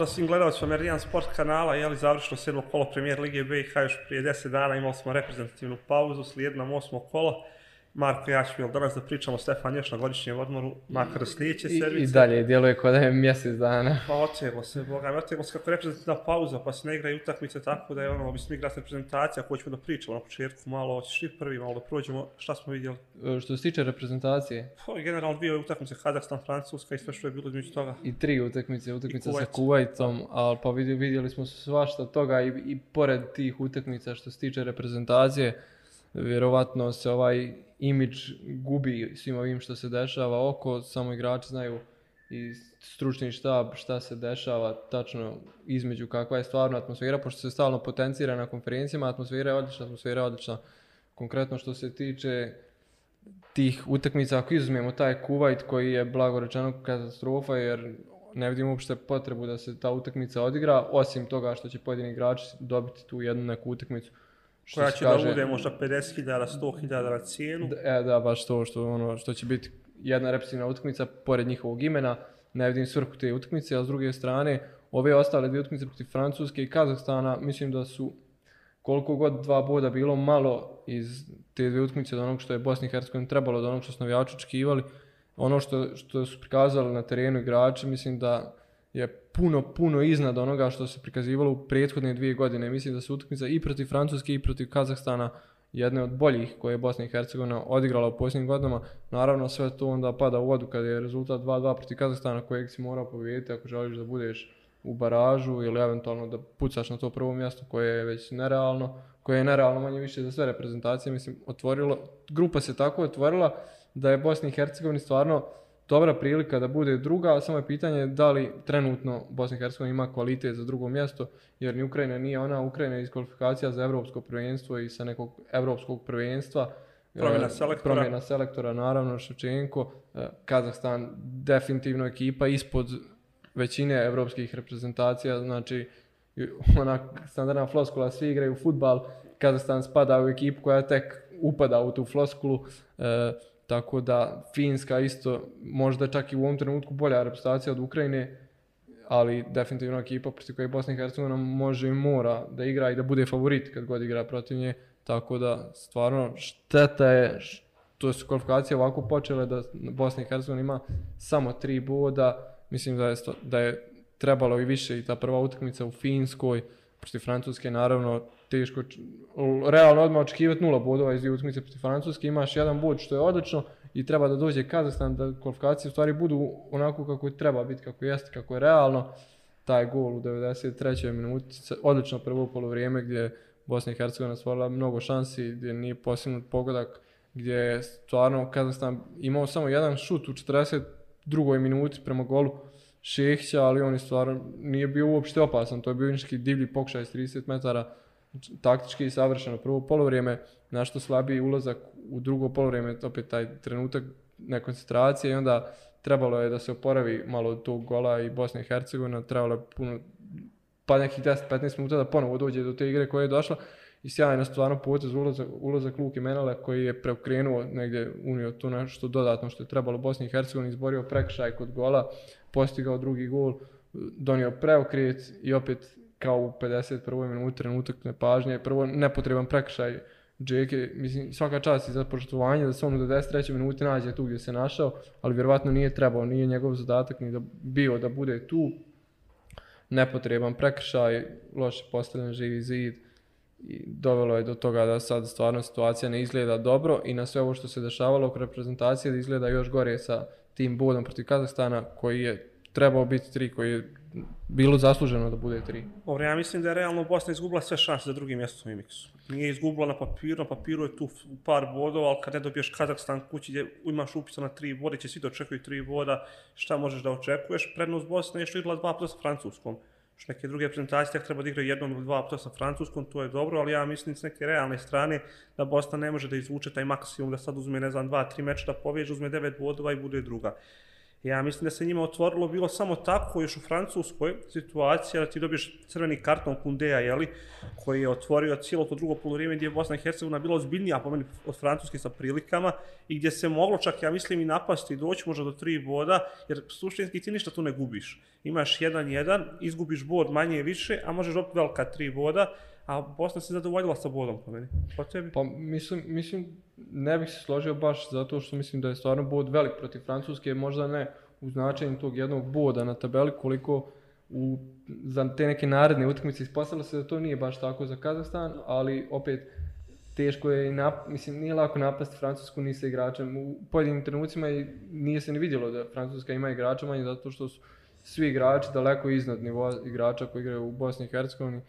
pozdrav svim gledalcima Meridian Sport kanala, je li završilo sedmo kolo premijer Lige BiH još prije 10 dana, imali smo reprezentativnu pauzu, slijed nam osmo kolo. Marko i ja ćemo danas da pričamo Stefan još na godišnjem odmoru, makar sljedeće. I, I dalje djeluje kod da je mjesec dana. Pa oteglo se, boga mi, oteglo se kako je reprezentativna pauza, pa se ne igraju utakmice tako da je ono, mislim, igra se reprezentacija, koju ćemo da pričamo na početku, malo ćeš ti prvi, malo da prođemo, šta smo vidjeli? E, što se tiče reprezentacije? Pa, generalno dvije utakmice, Kazakstan, Francuska i sve što je bilo između toga. I tri utakmice, utakmica sa Kuwaitom, ali pa vidjeli, vidjeli smo svašta toga i, i pored tih utakmica što se tiče reprezentacije, vjerovatno se ovaj imidž gubi svim ovim što se dešava oko, samo igrači znaju i stručni štab šta se dešava tačno između kakva je stvarno atmosfera, pošto se stalno potencira na konferencijama, atmosfera je odlična, atmosfera je odlična. Konkretno što se tiče tih utakmica, ako izuzmemo taj Kuwait koji je blago rečeno katastrofa, jer ne vidim uopšte potrebu da se ta utakmica odigra, osim toga što će pojedini igrači dobiti tu jednu neku utakmicu što koja će kaže, da bude možda 50.000, 100.000 na cijenu. E, da, baš to što, ono, što će biti jedna repetitivna utakmica pored njihovog imena. Ne vidim svrhu te utakmice, a s druge strane, ove ostale dvije utakmice protiv Francuske i Kazahstana, mislim da su koliko god dva boda bilo malo iz te dvije utakmice od onog što je Bosni i Hercegovini trebalo, od onog što su navijači očekivali, ono što, što su prikazali na terenu igrači, mislim da je puno, puno iznad onoga što se prikazivalo u prethodne dvije godine. Mislim da se utakmica i protiv Francuske i protiv Kazahstana jedne od boljih koje je Bosna i Hercegovina odigrala u posljednjim godinama. Naravno sve to onda pada u vodu kada je rezultat 2-2 protiv Kazahstana kojeg si morao pobijediti ako želiš da budeš u baražu ili eventualno da pucaš na to prvo mjesto koje je već nerealno, koje je nerealno manje više za sve reprezentacije. Mislim, otvorilo, grupa se tako otvorila da je Bosni i Hercegovini stvarno dobra prilika da bude druga, samo je pitanje da li trenutno Bosna i Hercegovina ima kvalitet za drugo mjesto, jer ni Ukrajina nije ona, Ukrajina je iz kvalifikacija za evropsko prvenstvo i sa nekog evropskog prvenstva. Promjena e, selektora. Promjena selektora, naravno, Ševčenko. E, Kazahstan definitivno ekipa ispod većine evropskih reprezentacija, znači ona standardna floskula, svi igraju futbal, Kazahstan spada u ekipu koja tek upada u tu floskulu. E, Tako da Finska isto možda čak i u ovom trenutku bolja reprezentacija od Ukrajine, ali definitivno ekipa protiv koje Bosna i Hercegovina može i mora da igra i da bude favorit kad god igra protiv nje. Tako da stvarno šteta je to su kvalifikacije ovako počele da Bosna i Hercegovina ima samo tri boda. Mislim da je, da je trebalo i više i ta prva utakmica u Finskoj protiv Francuske naravno teško, realno odmah očekivati nula bodova iz utakmice protiv Francuske, imaš jedan bod što je odlično i treba da dođe Kazahstan da kvalifikacije u stvari budu onako kako je treba biti, kako jeste, kako je realno. Taj gol u 93. minuti, odlično prvo polovrijeme gdje Bosna i Hercegovina stvorila mnogo šansi, gdje nije posljednut pogodak, gdje je stvarno Kazahstan imao samo jedan šut u 42. minuti prema golu Šehića, ali on je stvarno nije bio uopšte opasan, to je bio divlji pokušaj s 30 metara, taktički i savršeno. Prvo polovrijeme, našto slabiji ulazak u drugo polovrijeme, opet taj trenutak nekoncentracije i onda trebalo je da se oporavi malo od tog gola i Bosna i Hercegovina, trebalo je puno, pa nekih 10-15 minuta da ponovo dođe do te igre koja je došla i sjajno stvarno potez ulazak, ulazak Luki Menele koji je preokrenuo negdje unio tu nešto dodatno što je trebalo Bosni i Hercegovini, izborio prekršaj kod gola, postigao drugi gol, donio preokret i opet kao u 51. minutu trenutak nepažnje, prvo nepotreban prekršaj Džeke, mislim, svaka čast i za poštovanje da se on u 23. minuti nađe tu gdje se našao, ali vjerovatno nije trebao, nije njegov zadatak ni da bio da bude tu. Nepotreban prekršaj, loše postavljen živi zid i dovelo je do toga da sad stvarno situacija ne izgleda dobro i na sve ovo što se dešavalo oko reprezentacije da izgleda još gore sa tim bodom protiv Kazahstana koji je trebao biti tri, koji je bilo zasluženo da bude tri. Dobro, ja mislim da je realno Bosna izgubila sve šanse za drugim mjestom u Imiksu. Nije izgubila na papiru, na papiru je tu par bodova, ali kad ne dobiješ Kazakstan kući gdje imaš upisano tri boda, će svi da očekuju tri boda, šta možeš da očekuješ? Prednost Bosne je što igrala dva puta sa Francuskom. Što neke druge prezentacije tek treba da igraju jednom ili dva puta sa Francuskom, to je dobro, ali ja mislim s neke realne strane da Bosna ne može da izvuče taj maksimum, da sad uzme, ne znam, dva, tri meča da poveže, uzme devet bodova i bude druga. Ja mislim da se njima otvorilo bilo samo tako još u Francuskoj situacija da ti dobiješ crveni karton Kundeja, jeli, koji je otvorio cijelo to drugo polovrijeme gdje je Bosna i Hercegovina bila ozbiljnija po meni od Francuske sa prilikama i gdje se moglo čak, ja mislim, i napasti i doći možda do tri boda, jer suštinski ti ništa tu ne gubiš. Imaš jedan jedan, izgubiš bod manje i više, a možeš opet velika tri boda, a Bosna se zadovoljila sa bodom po meni. Po tebi? Pa mislim, mislim, ne bih se složio baš zato što mislim da je stvarno bod velik protiv Francuske, možda ne u značenju tog jednog boda na tabeli koliko u, za te neke naredne utakmice ispostavilo se da to nije baš tako za Kazahstan, ali opet teško je, nap, mislim, nije lako napasti Francusku ni sa igračem. U pojedinim trenucima i nije se ni vidjelo da Francuska ima igrača manje zato što su svi igrači daleko iznad nivoa igrača koji igraju u Bosni i Hercegovini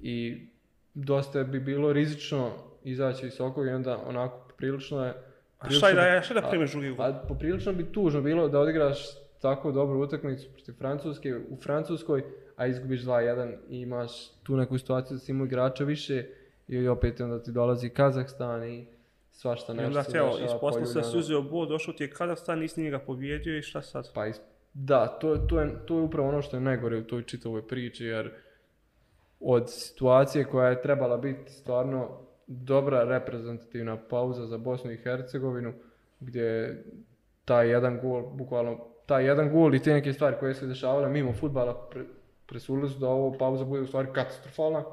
i dosta bi bilo rizično izaći visoko i onda onako prilično je A šta je da, šta da primiš drugi gol? A poprilično bi tužno bilo da odigraš tako dobru utakmicu protiv Francuske u Francuskoj, a izgubiš 2-1 i imaš tu neku situaciju da si imao igrača više i opet onda ti dolazi Kazahstan i svašta nešto I onda se evo, isposle se si uzeo bod, došao ti je Kazahstan, nisi njega pobjedio i šta sad? Pa is... Da, to, to, je, to je upravo ono što je najgore u toj čitavoj priči, jer od situacije koja je trebala biti stvarno dobra reprezentativna pauza za Bosnu i Hercegovinu, gdje taj jedan gol, bukvalno taj jedan gol i te neke stvari koje se dešavale mimo futbala pre, presulili su da ovo pauza bude u stvari katastrofalna,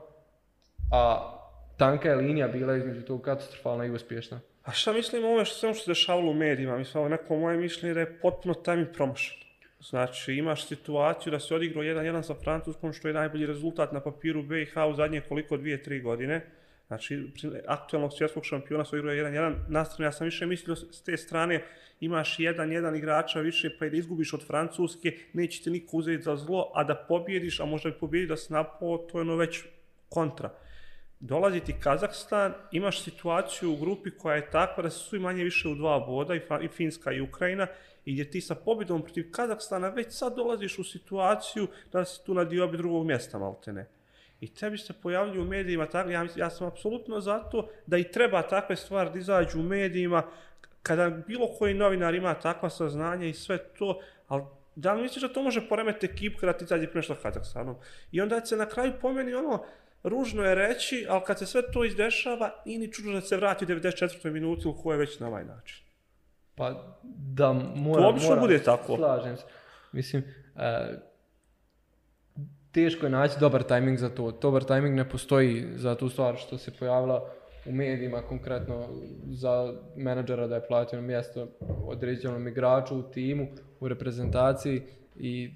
a tanka je linija bila između tog katastrofalna i uspješna. A šta mislim o ovome što se ono dešavalo u medijima? Mislim, ovo neko moje mišljenje da je potpuno timing promašeno. Znači, imaš situaciju da se odigrao 1-1 sa Francuskom, što je najbolji rezultat na papiru BiH u zadnje koliko, dvije, tri godine. Znači, aktualnog svjetskog šampiona se odigrao 1-1. Nastavno, ja sam više mislio s te strane, imaš jedan, jedan igrača više, pa i da izgubiš od Francuske, neće te niko uzeti za zlo, a da pobjediš, a možda i pobjedi da se napao, to je ono već kontra. Dolazi ti Kazahstan, imaš situaciju u grupi koja je takva da su i manje više u dva boda, i Finska i Ukrajina, i gdje ti sa pobjedom protiv Kazahstana već sad dolaziš u situaciju da si tu na diobi drugog mjesta, maltene. I tebi se pojavljuju u medijima, tako, ja, ja sam apsolutno zato da i treba takve stvari da izađu u medijima, kada bilo koji novinar ima takva saznanja i sve to, ali da li misliš da to može poremeti ekip kada ti izađe nešto Kazahstanom? I onda se na kraju pomeni ono, ružno je reći, ali kad se sve to izdešava, nije ni čudno da se vrati u 94. minuti u kojoj već na ovaj način. Pa da, mora, to mora, bude tako. slažem se. Mislim, e, teško je naći dobar tajming za to. Dobar tajming ne postoji za tu stvar što se pojavila u medijima, konkretno za menadžera da je platio mjesto određenom igraču u timu, u reprezentaciji i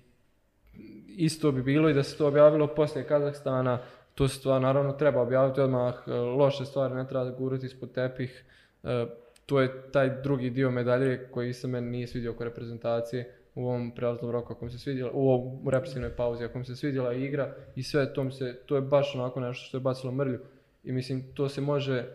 isto bi bilo i da se to objavilo poslije Kazahstana, tu se stvar naravno treba objaviti odmah, e, loše stvari ne treba gurati ispod tepih, e, to je taj drugi dio medalje koji se meni nije svidio oko reprezentacije u ovom prelaznom roku ako mi se svidjela, u ovom represivnoj pauzi ako mi se svidjela igra i sve to se, to je baš onako nešto što je bacilo mrlju. I mislim to se može e,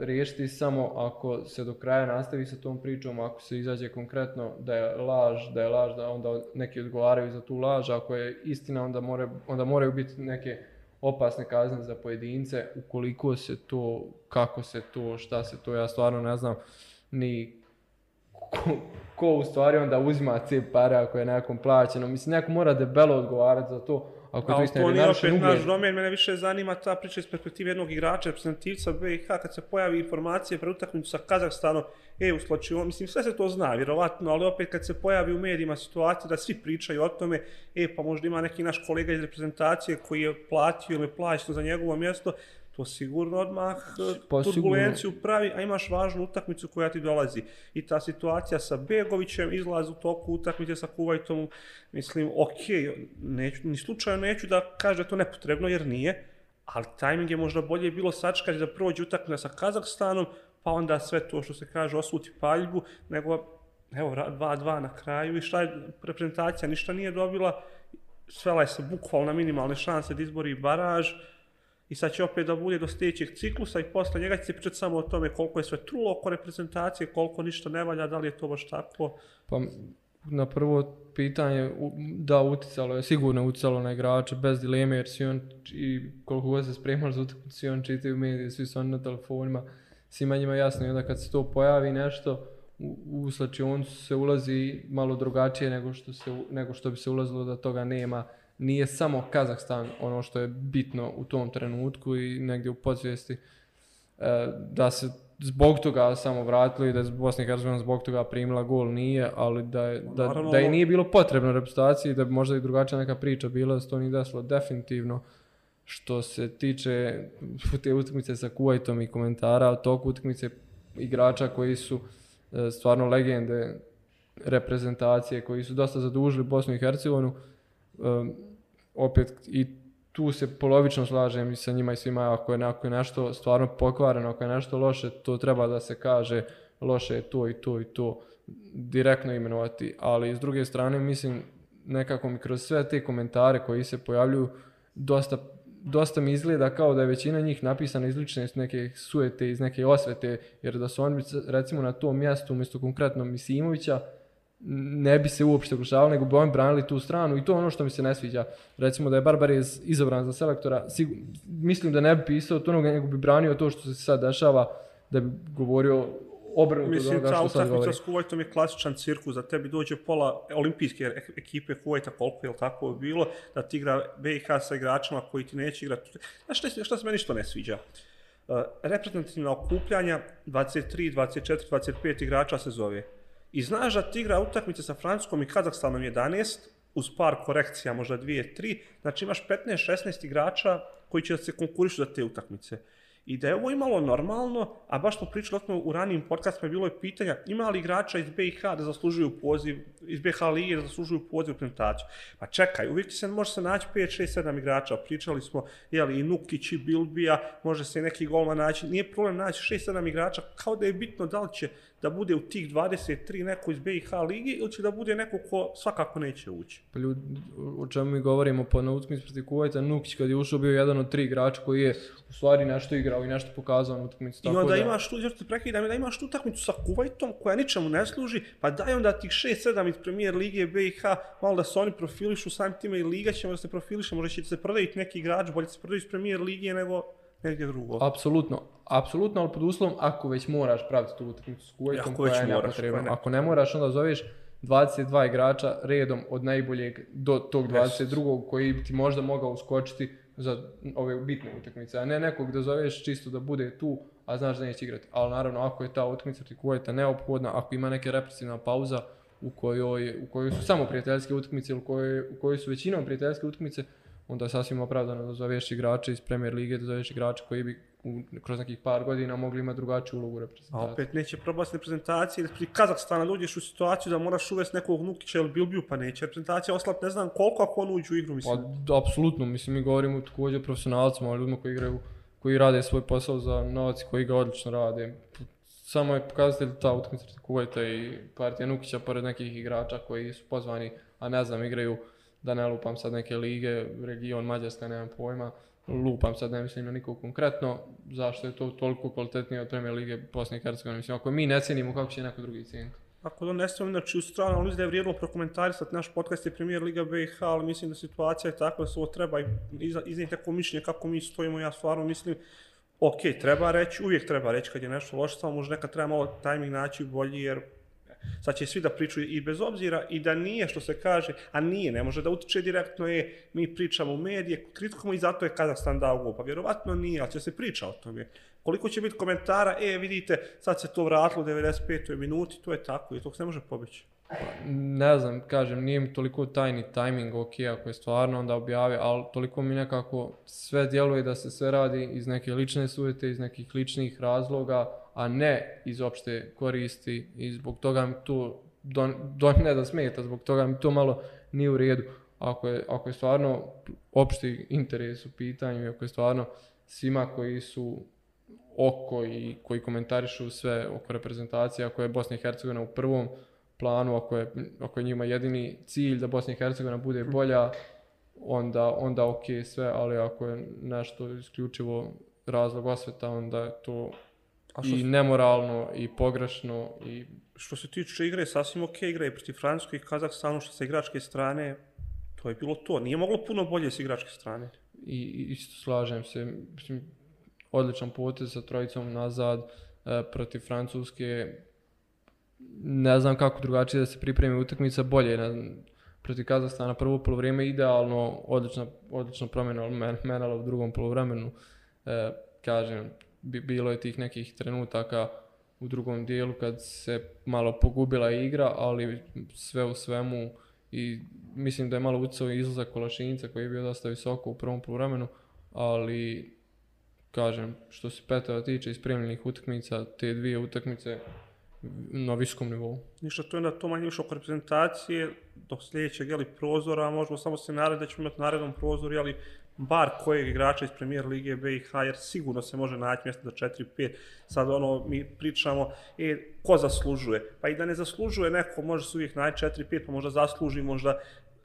riješiti samo ako se do kraja nastavi sa tom pričom, ako se izađe konkretno da je laž, da je laž, da onda neki odgovaraju za tu laž, ako je istina onda, more, onda moraju biti neke opasne kazne za pojedince, ukoliko se to, kako se to, šta se to, ja stvarno ne znam ni ko, ko u stvari onda uzima te pare ako je nekom plaćeno. Mislim, neko mora debelo odgovarati za to. Ako je to istina, nije opet naš domen, mene više zanima ta priča iz perspektive jednog igrača, reprezentativca BiH, kad se pojavi informacije pre utakmicu sa Kazahstanom, e, u slučaju, mislim, sve se to zna, vjerovatno, ali opet kad se pojavi u medijima situacija da svi pričaju o tome, e, pa možda ima neki naš kolega iz reprezentacije koji je platio ili plaćeno za njegovo mjesto, to sigurno odmah pa, turbulenciju pravi, a imaš važnu utakmicu koja ti dolazi. I ta situacija sa Begovićem, izlaz u toku utakmice sa Kuvajtom, mislim, ok, neću, ni slučajno neću da kaže to nepotrebno, jer nije, ali tajming je možda bolje bilo sačkati da prođe utakmica sa Kazahstanom, pa onda sve to što se kaže osuti paljbu, nego evo 2-2 na kraju i šta je reprezentacija, ništa nije dobila, svela je se bukvalno na minimalne šanse da izbori baraž, i sad će opet da bude do sljedećeg ciklusa i posle njega će se pričati samo o tome koliko je sve trulo oko reprezentacije, koliko ništa ne valja, da li je to baš tako. Pa na prvo pitanje, da uticalo je, sigurno uticalo na igrače, bez dileme, jer si on, i koliko god se spremali za utakmicu, svi on čitaju medije, svi su oni na telefonima, svima njima jasno, i onda kad se to pojavi nešto, u, u slačioncu se ulazi malo drugačije nego što, se, nego što bi se ulazilo da toga nema. Nije samo Kazahstan ono što je bitno u tom trenutku i negdje u podsvijesti e, da se zbog toga samo vratilo i da je Bosna i Hercegovina zbog toga primila gol nije, ali da je, da, Naravno, da je ovo- nije bilo potrebno reprezentaciji, da bi možda i drugačija neka priča bila, da se to nije desilo definitivno. Što se tiče te utakmice sa Kuwaitom i komentara od tog utakmice igrača koji su e, stvarno legende reprezentacije, koji su dosta zadužili Bosnu i Hercegovinu, um, opet i tu se polovično slažem i sa njima i svima, ako je, ako je nešto stvarno pokvareno, ako je nešto loše, to treba da se kaže, loše je to i to i to, direktno imenovati, ali s druge strane mislim nekako mi kroz sve te komentare koji se pojavljuju dosta dosta mi izgleda kao da je većina njih napisana iz lične iz neke sujete, iz neke osvete, jer da su oni recimo na tom mjestu umjesto konkretno Misimovića, ne bi se uopšte oglašavali, nego bi oni branili tu stranu i to je ono što mi se ne sviđa. Recimo da je Barbarez izabran za selektora, sigur, mislim da ne bi pisao to, nego bi branio to što se sad dešava, da bi govorio obrnuto od Mislim, onoga ta što sad govori. utakmica s Kuvajtom je klasičan cirkus, da tebi dođe pola olimpijske ek- ekipe Kuvajta, koliko je tako bilo, da ti igra BiH sa igračima koji ti neće igrati. Znaš šta, šta se meni što ne sviđa? Uh, reprezentativna okupljanja, 23, 24, 25 igrača se zove. I znaš da ti igra utakmice sa Francuskom i Kazahstanom 11, uz par korekcija, možda 2, 3, znači imaš 15-16 igrača koji će da se konkurišu za te utakmice. I da je ovo imalo normalno, a baš smo pričali o u ranijim podcastima, bilo je pitanja ima li igrača iz BiH da zaslužuju poziv, iz BiH lige da zaslužuju poziv u prezentaciju. Pa čekaj, uvijek se može se naći 5, 6, 7 igrača. Pričali smo, jeli, i Nukić i Bilbija, može se i neki golman naći. Nije problem naći 6, 7 igrača, kao da je bitno da li će da bude u tih 23 neko iz BiH lige ili će da bude neko ko svakako neće ući. Pa ljudi, o čemu mi govorimo po na utakmici protiv Kuvajta, Nukić kad je ušao bio jedan od tri igrača koji je u stvari nešto igrao i nešto pokazao na utakmici. I onda da, imaš tu, još te prekidam, da imaš tu utakmicu sa Kuvajtom koja ničemu ne služi, pa daj onda tih 6-7 iz premijer lige BiH, malo da se oni profilišu, samim time i liga ćemo da se profiliše, možda će se prodaviti neki igrač, bolje se prodaju iz premijer lige nego negdje drugo. Apsolutno, apsolutno, ali pod uslovom ako već moraš praviti tu utakmicu s Kuvajtom Ako već koja je moraš, nepotrebna. je Ako ne moraš, onda zoveš 22 igrača redom od najboljeg do tog 22. koji bi ti možda mogao uskočiti za ove bitne utakmice, a ne nekog da zoveš čisto da bude tu, a znaš da neće igrati. Ali naravno, ako je ta utakmica protiv Kuvajta neophodna, ako ima neka represivna pauza u kojoj, u kojoj su samo prijateljske utakmice ili u kojoj, u kojoj su većinom prijateljske utakmice, onda je sasvim opravdano da zoveš igrače iz Premier Lige, da zoveš igrače koji bi u, kroz nekih par godina mogli imati drugačiju ulogu u A reprezentaciji. opet neće probati reprezentacije, jer pri Kazahstana dođeš u situaciju da moraš uvesti nekog Nukića ili Bilbiju, pa neće reprezentacija oslab ne znam koliko ako on uđe u igru, mislim. Pa, apsolutno, mislim, mi govorimo također o profesionalcima, o ljudima koji igraju, koji rade svoj posao za novac koji ga odlično rade. Samo je pokazatelj ta utakmica Kuvajta i partija Nukića pored nekih igrača koji su pozvani, a ne znam, igraju da ne lupam sad neke lige, region Mađarska, nemam pojma, lupam sad, ne mislim na nikog konkretno, zašto je to toliko kvalitetnije od Premier Lige Bosne i Hercegovine, mislim, ako mi ne cijenimo kako će neko drugi cijeniti. Ako donesemo znači u stranu, ali mislim da je vrijedno prokomentarisati naš podcast je premijer Liga BiH, ali mislim da situacija je takva da se ovo treba i iznijeti tako mišljenje kako mi stojimo, ja stvarno mislim, ok, treba reći, uvijek treba reći kad je nešto loše, samo možda nekad treba malo tajming naći bolji, jer sad će svi da pričaju i bez obzira i da nije što se kaže, a nije, ne može da utiče direktno je, mi pričamo u medije, kritikamo i zato je Kazahstan dao gol, pa vjerovatno nije, ali će se priča o tome. Koliko će biti komentara, e vidite, sad se to vratilo u 95. minuti, to je tako i to se ne može pobeći. Ne znam, kažem, nije mi toliko tajni tajming, ok, ako je stvarno onda objavi, ali toliko mi nekako sve djeluje da se sve radi iz neke lične sujete, iz nekih ličnih razloga, a ne iz opšte koristi i zbog toga mi to, do, do, ne da smeta, zbog toga mi to malo nije u redu. Ako je, ako je stvarno opšti interes u pitanju i ako je stvarno svima koji su oko i koji komentarišu sve oko reprezentacije, ako je Bosna i Hercegovina u prvom planu, ako je, ako je njima jedini cilj da Bosna i Hercegovina bude bolja, onda, onda ok sve, ali ako je nešto isključivo razlog osveta, onda je to i nemoralno i pogrešno i Što se tiče igre, sasvim ok igra i protiv Francuske i Kazahstanu što sa igračke strane, to je bilo to. Nije moglo puno bolje s igračke strane. i isto slažem se, mislim, odličan potez sa trojicom nazad e, protiv Francuske, ne znam kako drugačije da se pripremi utakmica, bolje ne protiv Kazahstana prvo polovreme idealno, odlična, odlična promjena men, Menala u drugom polovremenu. E, kažem, bilo je tih nekih trenutaka u drugom dijelu kad se malo pogubila igra, ali sve u svemu i mislim da je malo ucao izlazak Kolašinica koji je bio dosta visoko u prvom poluvremenu, ali kažem, što se Petova tiče ispremljenih utakmica, te dvije utakmice na visokom nivou. Ništa, to je onda to manje više oko reprezentacije, do sljedećeg jeli, prozora, možemo samo se narediti da ćemo imati narednom prozoru, ali bar kojeg igrača iz premijer lige BiH, jer sigurno se može naći mjesto do 4-5. Sad ono, mi pričamo, e, ko zaslužuje? Pa i da ne zaslužuje neko, može se uvijek naći 4-5, pa možda zasluži, možda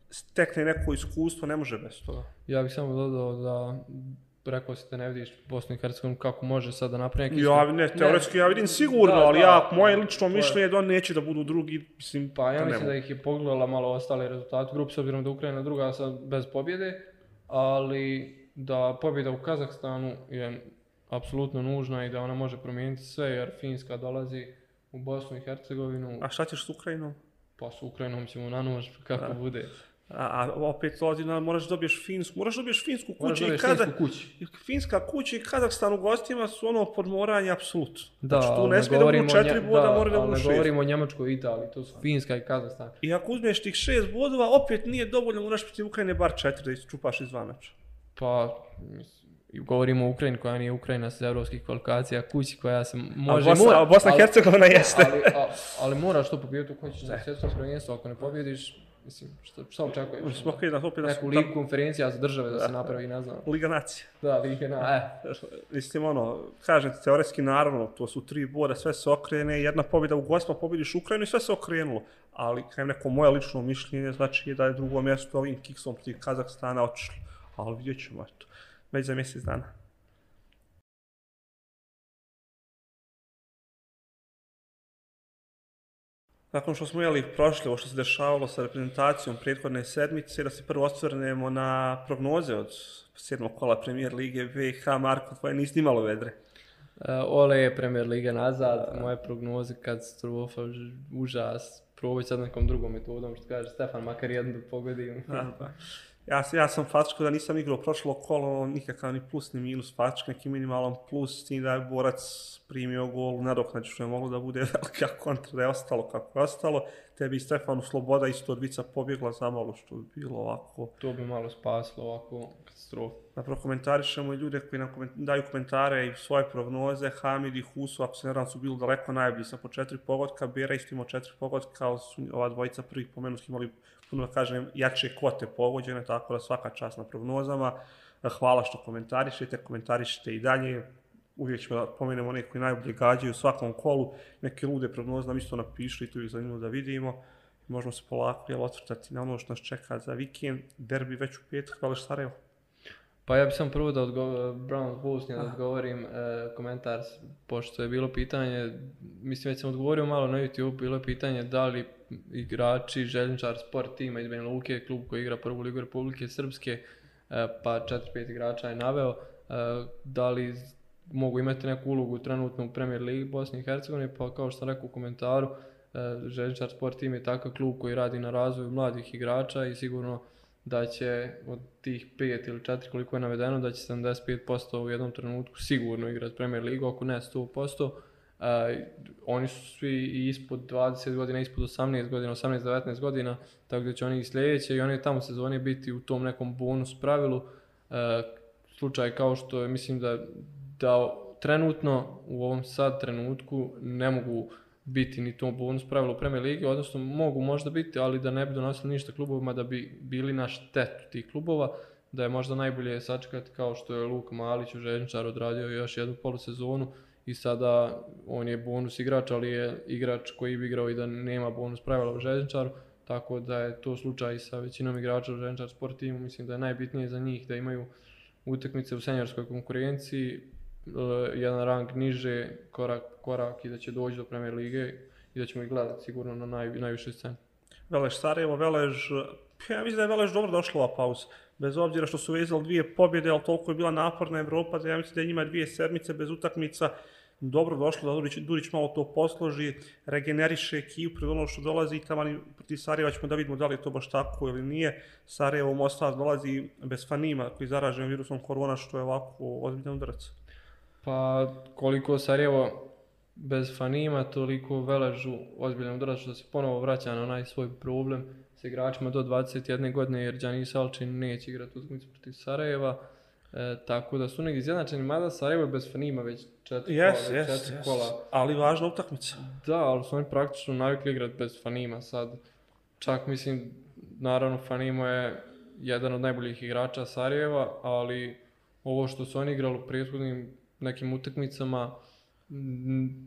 stekne neko iskustvo, ne može bez toga. Ja bih samo dodao da rekao si da ne vidiš Bosnu i Hercegovinu kako može sad da napravi neki Ja, ne, teoretski ja vidim sigurno, Da, ali da, ja, moje lično mišljenje je da oni neće da budu drugi, mislim, Pa ja ne mislim da ih je pogledala malo ostale rezultate u grupi, s obzirom da Ukrajina druga sad bez pobjede, ali da pobjeda u Kazahstanu je apsolutno nužna i da ona može promijeniti sve, jer Finska dolazi u Bosnu i Hercegovinu, A šta ćeš s Ukrajinom? pa s Ukrajinom ćemo na nož kako Da. bude. A, a opet dolazi na, moraš da dobiješ Finsku, moraš da dobiješ Finsku kući i kada... Kući. I Finska kući i Kazahstan u gostima su ono podmoranje apsolutno. Da, znači, tu ali ne smije da budu četiri Nje- boda, mora da ali budu šest. govorimo o Njemačkoj i Italiji, to su Finska i Kazahstan. I ako uzmeš tih šest bodova, opet nije dovoljno, moraš protiv Ukrajine bar četiri da isčupaš iz dva meča. Pa, mislim, govorimo o Ukrajini koja nije Ukrajina sa evropskih kvalifikacija, kući koja se A može... Bosna, mora- a Bosna ali- Hercegovina jeste. ali, a, ali moraš to pobijediti ako hoćeš na svjetskom prvenstvu, ako ne pobjediš, mislim, šta, šta očekuješ? Mislim, okej, da opet da Neku su ligu konferencija za države da se napravi, ne znam. Liga nacija. Da, lige na... E, Mislim, ono, kažem ti, teoretski naravno, to su tri boda, sve se okrene, jedna pobjeda u gostima, pobjediš Ukrajinu i sve se okrenulo. Ali, kajem neko moje lično mišljenje, znači je da je drugo mjesto ovim kiksom protiv Kazahstana otišlo. Ali vidjet ćemo, eto, već za mjesec dana. Nakon što smo jeli prošli ovo što se dešavalo sa reprezentacijom prethodne sedmice, da se prvo osvrnemo na prognoze od sedmog kola premijer lige VH, Marko, tvoje nisi nimalo vedre. e, Ole je Premier Liga nazad, moje prognoze katastrofa, ž- užas, probaj sad nekom drugom metodom, što kaže Stefan, makar jednu da pogodim. Ja sam fatičko da nisam igrao prošlo kolo, nikakav ni plus ni minus fatičko, neki minimalan plus, tim da je borac primio gol nadoknadju što je moglo da bude velika kontra, da je ostalo kako je ostalo. Tebi i Stefanu Sloboda isto od vica pobjegla zamalo što bi bilo ovako. To bi malo spaslo ovako katastrofu. Da prokomentarišemo i ljude koji nam koment- daju komentare i svoje prognoze. Hamid i Husu, ako se ne su bili daleko najbolji sa po četiri pogotka. Bera isto imao četiri pogotka, ali su ova dvojica prvih po menu su imali da kažem, jače kvote pogođene, tako da svaka čast na prognozama. Hvala što komentarišete, komentarišite i dalje. Uvijek ćemo da pomenemo one koji najbolje gađaju u svakom kolu. Neke lude prognoze nam isto napišli, to je zanimljivo da vidimo. Možemo se polako jel, otvrtati na ono što nas čeka za vikend. Derbi već u petak, Vališ Sarajevo. Pa ja bih sam prvo da odgovorim, Brown Bosnija da odgovorim e, komentar, pošto je bilo pitanje, mislim već sam odgovorio malo na YouTube, bilo je pitanje da li igrači Željničar Sport tima iz Banja Luke, klub koji igra prvu ligu Republike Srpske, e, pa 4-5 igrača je naveo, e, da li mogu imati neku ulogu trenutno u Premier Ligi Bosne i Hercegovine, pa kao što sam rekao u komentaru, e, Željničar Sport tim je takav klub koji radi na razvoju mladih igrača i sigurno da će od tih 5 ili 4 koliko je navedeno, da će 75% u jednom trenutku sigurno igrati Premier Ligu, ako ne 100%. Uh, oni su svi ispod 20 godina, ispod 18 godina, 18-19 godina, tako da će oni i sljedeće i oni tamo sezone biti u tom nekom bonus pravilu. Uh, slučaj kao što je, mislim da, da trenutno u ovom sad trenutku ne mogu biti ni to bonus pravilo u Premier Ligi, odnosno mogu možda biti, ali da ne bi donosili ništa klubovima da bi bili na štetu tih klubova, da je možda najbolje sačekati kao što je Luka Malić u Željničar odradio još jednu polusezonu i sada on je bonus igrač, ali je igrač koji bi igrao i da nema bonus pravila u Željničaru, tako da je to slučaj i sa većinom igrača u Željničar sport timu, mislim da je najbitnije za njih da imaju utakmice u senjorskoj konkurenciji, e, jedan rang niže, korak, korak i da će doći do Premier Lige i da ćemo ih gledati sigurno na naj, najvišoj sceni. Velež Sarajevo, Velež, pa ja mislim da je Velež dobro došla ova pauza. Bez obzira što su vezali dvije pobjede, ali toliko je bila naporna Evropa, da ja mislim da je njima dvije sedmice bez utakmica dobro došlo da Durić, Durić malo to posloži, regeneriše ekipu pred ono što dolazi i tamo proti Sarajeva ćemo da vidimo da li je to baš tako ili nije. Sarajevo Mostar dolazi bez fanima koji je zaražen virusom korona što je ovako ozbiljan udarac. Pa koliko Sarajevo bez fanima, toliko veležu ozbiljan udarac što se ponovo vraća na onaj svoj problem s igračima do 21. godine jer Đani Salčin neće igrati utakmicu protiv Sarajeva. E, tako da su negdje izjednačeni, mada Sarajevo je bez fanima već četiri Yes, kola. yes, četiri yes. kola. Ali važna utakmica. Da, ali su oni praktično navikli igrati bez Fanima sad. Čak mislim, naravno Fanimo je jedan od najboljih igrača Sarajeva, ali ovo što su oni igrali u prethodnim nekim utakmicama,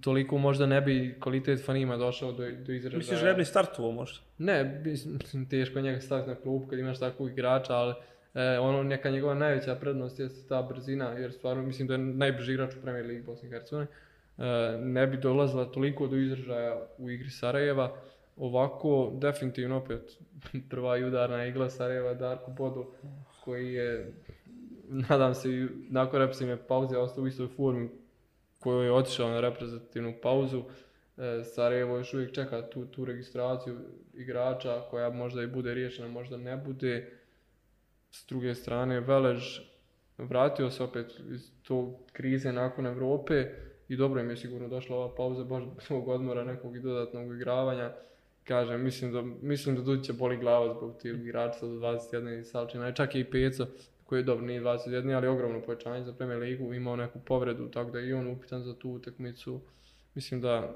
toliko možda ne bi kvalitet Fanima došao do, do izražaja. Misliš da je startovo možda? Ne, mislim, teško je njega staviti na klupu kad imaš takvog igrača, ali e, ono neka njegova najveća prednost je ta brzina, jer stvarno mislim da je najbrži igrač u Premier Ligi Bosne i Hercegovine. E, ne bi dolazila toliko do izražaja u igri Sarajeva. Ovako, definitivno opet prva i udarna igla Sarajeva Darko Bodo, koji je, nadam se, i nakon repsime pauze ostao u istoj formi koju je otišao na reprezentativnu pauzu. E, Sarajevo još uvijek čeka tu, tu registraciju igrača koja možda i bude riješena, možda ne bude. S druge strane, Velež vratio se opet iz to krize nakon Evrope i dobro im je sigurno došla ova pauza baš zbog odmora nekog i dodatnog igravanja. Kažem, mislim da, mislim da Dudića boli glava zbog tih igrača do 21 i Salčina, čak i Peco koji je dobro, nije 21, ali ogromno povećanje za Premier Ligu, imao neku povredu, tako da je i on upitan za tu utakmicu. Mislim da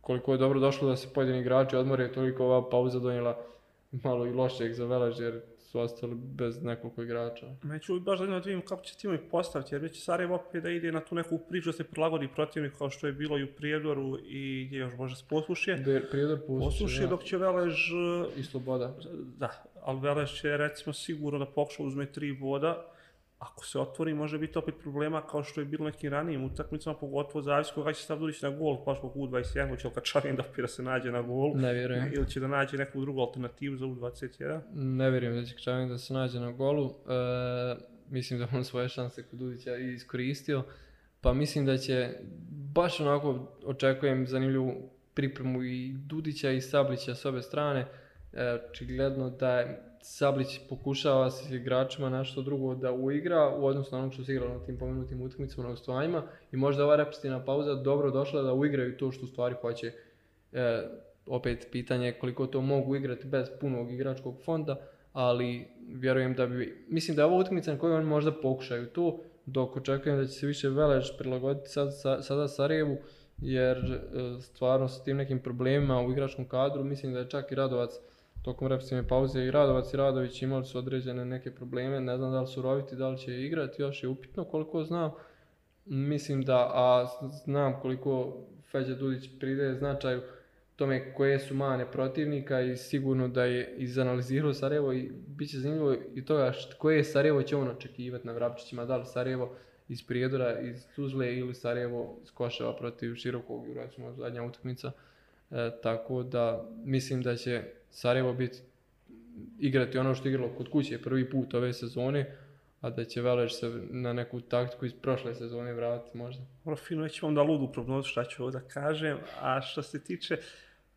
koliko je dobro došlo da se pojedini igrači odmore, toliko ova pauza donijela malo i lošeg za Velež, jer su ostali bez nekoliko igrača. Me ću baš da vidim kako će timovi postaviti, jer već Sarajevo opet da ide na tu neku priču da se prilagodi protivnik kao što je bilo i u Prijedoru i gdje još može poslušje. Be- Prijedor Poslušje, poslušaj, dok će Velež, I Sloboda. da, ali Velež će recimo sigurno da pokuša uzme tri boda. Ako se otvori, može biti opet problema kao što je bilo nekim ranijim utakmicama, pogotovo zavisi koga će Durić na gol, baš zbog U21, hoće li Kačarin da opira se nađe na gol, Ne vjerujem. ili će da nađe neku drugu alternativu za U21. Ne vjerujem da će Čavin da se nađe na golu. E, mislim da on svoje šanse kod Dudića i iskoristio. Pa mislim da će, baš onako očekujem zanimljivu pripremu i Dudića i Sablića s obe strane. E, očigledno da je Sablić pokušava s igračima nešto drugo da uigra u odnosu na ono što se igralo na tim pomenutim utakmicama na gostovanjima i možda ova reprezentativna pauza dobro došla da uigraju to što u stvari hoće. E, opet pitanje je koliko to mogu igrati bez punog igračkog fonda, ali vjerujem da bi, mislim da je ovo utakmica na kojoj oni možda pokušaju to, dok očekujem da će se više Velež prilagoditi sad, sa- sada Sarajevu, jer e, stvarno sa tim nekim problemima u igračkom kadru, mislim da je čak i Radovac tokom represivne pauze i Radovac i Radović imali su određene neke probleme, ne znam da li su roviti, da li će igrati, još je upitno koliko znam. Mislim da, a znam koliko Feđa Dudić pride značaju tome koje su mane protivnika i sigurno da je izanalizirao Sarajevo i bit će zanimljivo i toga št, koje Sarajevo će on očekivati na Vrapčićima, da li Sarajevo iz Prijedora, iz Tuzle ili Sarajevo iz Koševa protiv Širokog, recimo zadnja utakmica. E, tako da mislim da će Sarajevo biti igrati ono što je igralo kod kuće prvi put ove sezone, a da će Velež se na neku taktiku iz prošle sezone vratiti možda. Dobro, fino, već imam da ludu prognozu šta ću ovo da kažem, a što se tiče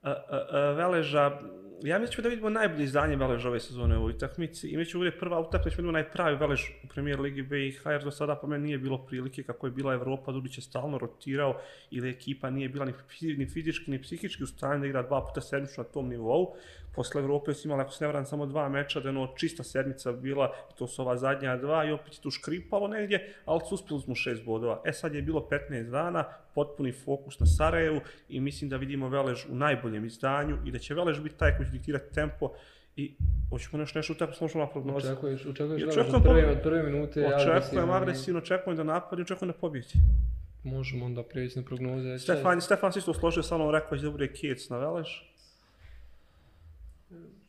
a, a, a, Veleža, ja mislim da vidimo najbolje izdanje Belež ove sezone u ovoj utakmici i mi ćemo bude prva utakmica, ćemo vidimo najpravi Belež u premijer ligi BiH, jer do sada po meni nije bilo prilike kako je bila Evropa, Dudić je stalno rotirao ili ekipa nije bila ni, ni fizički ni psihički u stanju da igra dva puta sedmično na tom nivou. Posle Evrope su imali, ako se ne vran, samo dva meča, da je ono čista sedmica bila, i to su ova zadnja dva i opet je tu škripalo negdje, ali su uspjeli smo šest bodova. E sad je bilo 15 dana, potpuni fokus na Sarajevu i mislim da vidimo Velež u najboljem izdanju i da će Velež biti taj koji će diktirati tempo i hoćemo nešto nešto tako složno na prognozu. Očekuješ, očekuješ očekujem od prve, od prve minute Očekujem agresivno i- agresivno, očekujem da napadi, očekujem da pobjedi. Možemo onda prijeći na prognoze. Stefan, Stefan se isto složio sa mnom, rekao je da bude Kjec na Velež.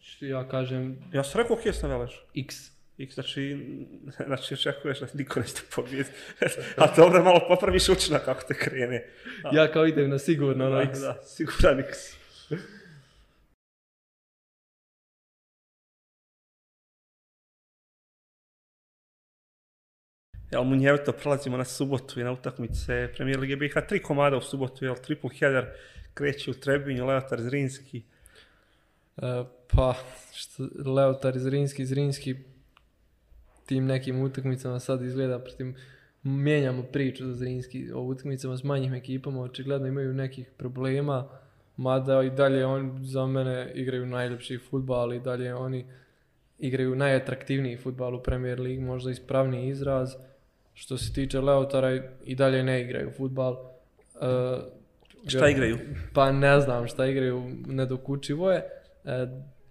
Što ja kažem Ja sam rekao Kjec na Velež. X. I znači, znači očekuješ da niko neće pobjeti. A dobro, malo popraviš učinak kako te krene. A, Ja kao idem na sigurno ono da, X. da, siguran X. Jel munjevito prelazimo na subotu i na utakmice Premier Lige BiH, tri komada u subotu, jel triple header, kreće u Trebinju, Leotar Zrinski. E, pa, što, Leotar Zrinski, Zrinski, tim nekim utakmicama sad izgleda protiv mijenjamo priču za Zrinski o utakmicama s manjim ekipama, očigledno imaju nekih problema, mada i dalje on za mene igraju najljepši futbal i dalje oni igraju najatraktivniji futbal u Premier League, možda ispravniji izraz. Što se tiče Leotara i dalje ne igraju futbal. Uh, šta igraju? Pa ne znam šta igraju, nedokučivo je. E,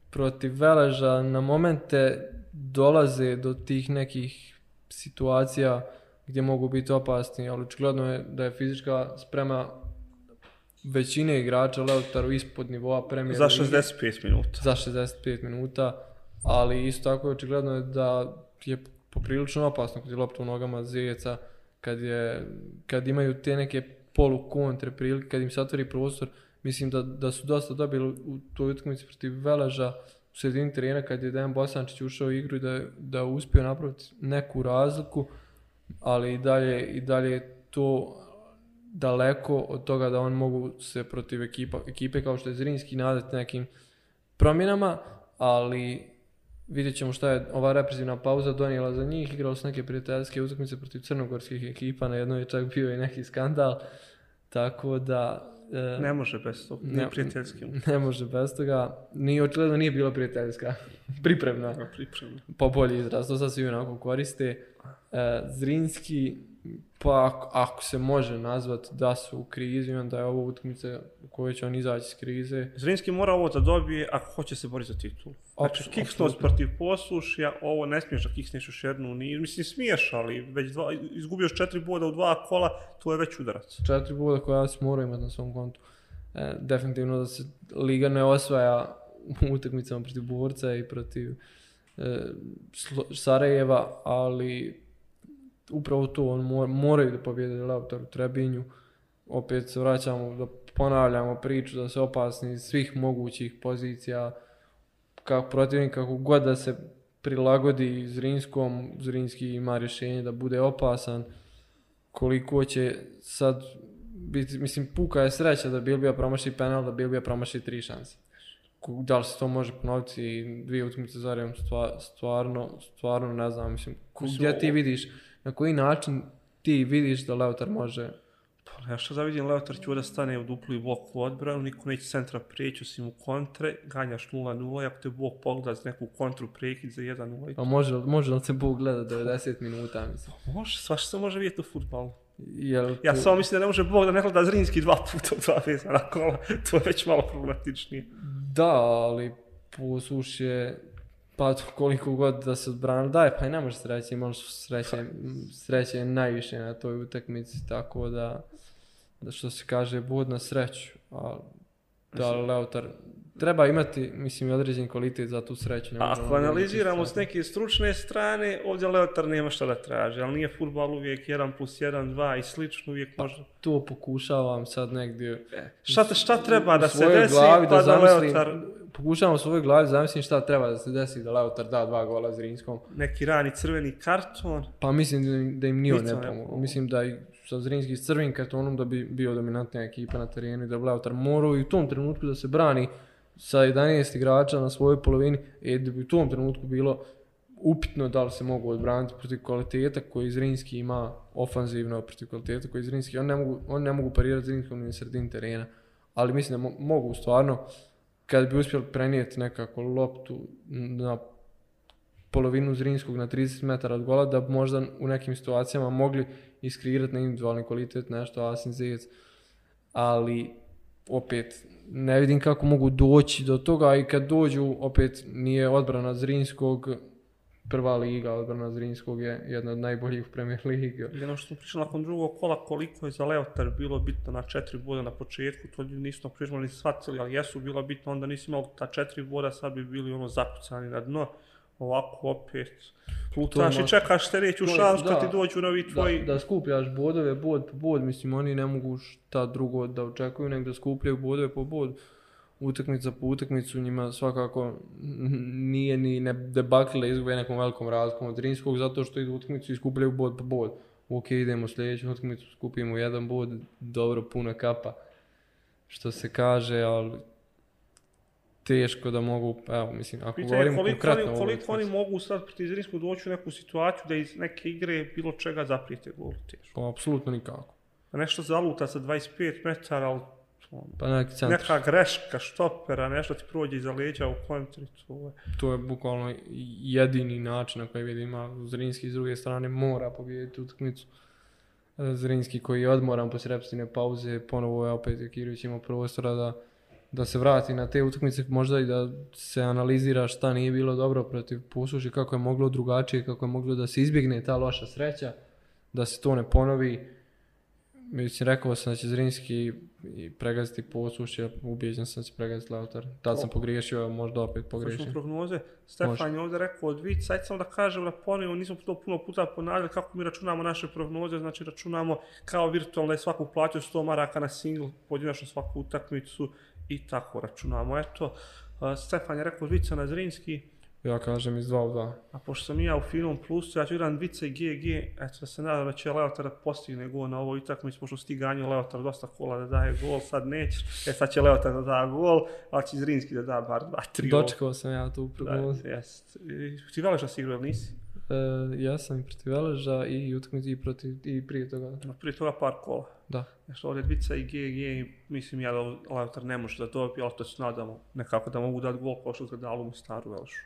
protiv Veleža na momente dolaze do tih nekih situacija gdje mogu biti opasni, ali očigledno je da je fizička sprema većine igrača Leotaru ispod nivoa premijera. Za 65 minuta. Za 65 minuta, ali isto tako je očigledno je da je poprilično opasno kad je lopta u nogama Zijeca, kad, je, kad imaju te neke polu kontre prilike, kad im se otvori prostor, mislim da, da su dosta dobili u toj utakmici protiv Veleža u sredini terena kad je Dejan Bosančić ušao u igru i da, da uspio napraviti neku razliku, ali i dalje, i dalje je to daleko od toga da on mogu se protiv ekipa, ekipe kao što je Zrinski nadati nekim promjenama, ali vidjet ćemo šta je ova represivna pauza donijela za njih. Igralo su neke prijateljske utakmice protiv crnogorskih ekipa, na jednoj je čak bio i neki skandal, tako da... E, ne može bez toga, ne, prijateljski. Ne može bez toga, ni očigledno nije bila prijateljska, pripremna. Pripremna. Po bolji izraz, to sad svi onako koriste. E, Zrinski Pa ako, ako se može nazvat da su u krizi, onda je ovo utakmica u kojoj će on izaći iz krize. Zrinski mora ovo da dobije ako hoće se boriti za titul. Znači, kiksnost protiv poslušja, ovo ne smiješ da kiksneš još jednu niz. Mislim, smiješ, ali već dva, izgubioš četiri boda u dva kola, to je već udarac. Četiri boda koja se mora imati na svom kontu. E, definitivno da se Liga ne osvaja u utakmicama protiv Borca i protiv e, Sarajeva, ali upravo to, on mor, moraju da pobjede Lautar u Trebinju. Opet se vraćamo da ponavljamo priču da se opasni iz svih mogućih pozicija kako protivnik, kako god da se prilagodi Zrinskom, Zrinski ima rješenje da bude opasan. Koliko će sad biti, mislim, puka je sreća da Bilbija promaši penal, da Bilbija promaši tri šanse. Da li se to može ponoviti i dvije utakmice za redom, stvarno, stvarno ne znam, mislim, gdje ti vidiš na koji način ti vidiš da Leotar može Pa ja što da vidim, Leotar će da stane u duplu i bloku odbranu, niko neće centra prijeći osim u kontre, ganjaš 0-0, ako te Bog pogleda za neku kontru prekid za 1-0. Pa može, može li se Bog gleda 90 minuta, mislim? Pa može, svašta se može vidjeti u futbalu. Jel tu... Ja samo mislim da ne može Bog da ne gleda Zrinski dva puta u dva vezana kola, to je već malo problematičnije. Da, ali posluš je Pa koliko god da se odbrano daje, pa i ne može sreće, imaš sreće, sreće najviše na toj utakmici, tako da, da što se kaže, bud na sreću. A da Leotar treba imati, mislim, određen kvalitet za tu sreću. Ne Ako analiziramo s neke stručne strane, ovdje Leotar nema šta da traži, ali nije futbal uvijek 1 plus 1, 2 i slično, uvijek pa, može... To pokušavam sad negdje... E, šta, šta treba da se desi, pa da, da Leotar pokušavam u svojoj glavi zamislim šta treba da se desi da Lautar da dva gola Zrinskom. Neki rani crveni karton. Pa mislim da, da im nije ne pomogu. Mislim da i sa Zrinski s crvenim kartonom da bi bio dominantnija ekipa na terenu i da Lautar morao i u tom trenutku da se brani sa 11 igrača na svojoj polovini i da bi u tom trenutku bilo upitno da li se mogu odbraniti protiv kvaliteta koji Zrinski ima ofanzivno protiv kvaliteta koji Zrinski, on ne mogu, on ne mogu parirati Zrinskom na sredini terena, ali mislim da mo mogu stvarno kad bi uspjeli prenijeti nekako loptu na polovinu Zrinskog na 30 metara od gola, da bi možda u nekim situacijama mogli iskreirati na individualni kvalitet nešto Asin Zec, Ali, opet, ne vidim kako mogu doći do toga i kad dođu, opet, nije odbrana Zrinskog, prva liga odbrana Zrinskog je jedna od najboljih u Premier Ligi. Jedno što smo pričali nakon drugog kola, koliko je za Leotar bilo bitno na četiri boda na početku, to nisu pričali ni shvatili, ali jesu bilo bitno, onda nisi imao ta četiri boda, sad bi bili ono zakucani na dno. Ovako opet plutaš i čekaš sljedeću šansu kad ti dođu novi tvoji... Da, da skupljaš bodove, bod po bod, mislim, oni ne mogu šta drugo da očekuju, nego da skupljaju bodove po bod. utakmica po utakmicu njima svakako nije ni ne debakle da izgube nekom velikom razlikom od Rinskog zato što idu utakmicu i skupljaju bod po bod. Ok, idemo sljedeću utakmicu, skupimo jedan bod, dobro, puna kapa, što se kaže, ali teško da mogu, evo, mislim, ako Pitanje govorimo koliko, konkretno oni, koliko oni utakmici, mogu sad protiv Zrinskog doći u neku situaciju da iz neke igre bilo čega zaprijete gol teško. Pa, apsolutno nikako. Pa nešto zaluta sa 25 metara, ali ono, Pa neki centar, neka greška štopera, nešto ti prođe iza leđa u kontri, to je. to je bukvalno jedini način na koji vidim, a Zrinski s druge strane mora pobijediti utakmicu. Zrinski koji je odmoran poslije repstine pauze, ponovo je opet Jakirović imao prostora da, da se vrati na te utakmice, možda i da se analizira šta nije bilo dobro protiv Pusuši, kako je moglo drugačije, kako je moglo da se izbjegne ta loša sreća, da se to ne ponovi. Mislim, rekao sam da će Zrinski i pregaziti Pusuši, ubijeđen sam da će pregaziti Lautar. Tad sam pogriješio, a možda opet Slušamo pogriješim. prognoze. Stefan je ovdje rekao od vic, sad samo da kažem da ponovimo, nismo to puno puta ponavljali kako mi računamo naše prognoze, znači računamo kao virtualno je svaku plaću 100 maraka na single, pojedinačno svaku utakmicu i tako računamo. Eto, Stefan je rekao vica na Zrinski, Ja kažem iz 2 u 2. a pošto sam i ja u Finom Plusu, ja ću igram vice i GG, eto da se nadam da će Leotar da postigne gol na ovoj utakmici, pošto si ti ganjao Leotar dosta kola da daje gol, sad nećeš, e sad će Leotar da da gol, ali će Zrinski da da bar 2-3 Dočekao sam ja tu prognozu. Da, jest. I Ti veliš da si igrao, jel nisi? E, ja sam i protiv Veleža i utakmici i protiv i prije toga. No, prije toga par kola. Da. Nešto ovdje Dvica i GG, mislim ja da Lautar ne može da dobije, ali to se nadamo nekako da mogu dati gol kao što su ga dali mu staru Velšu.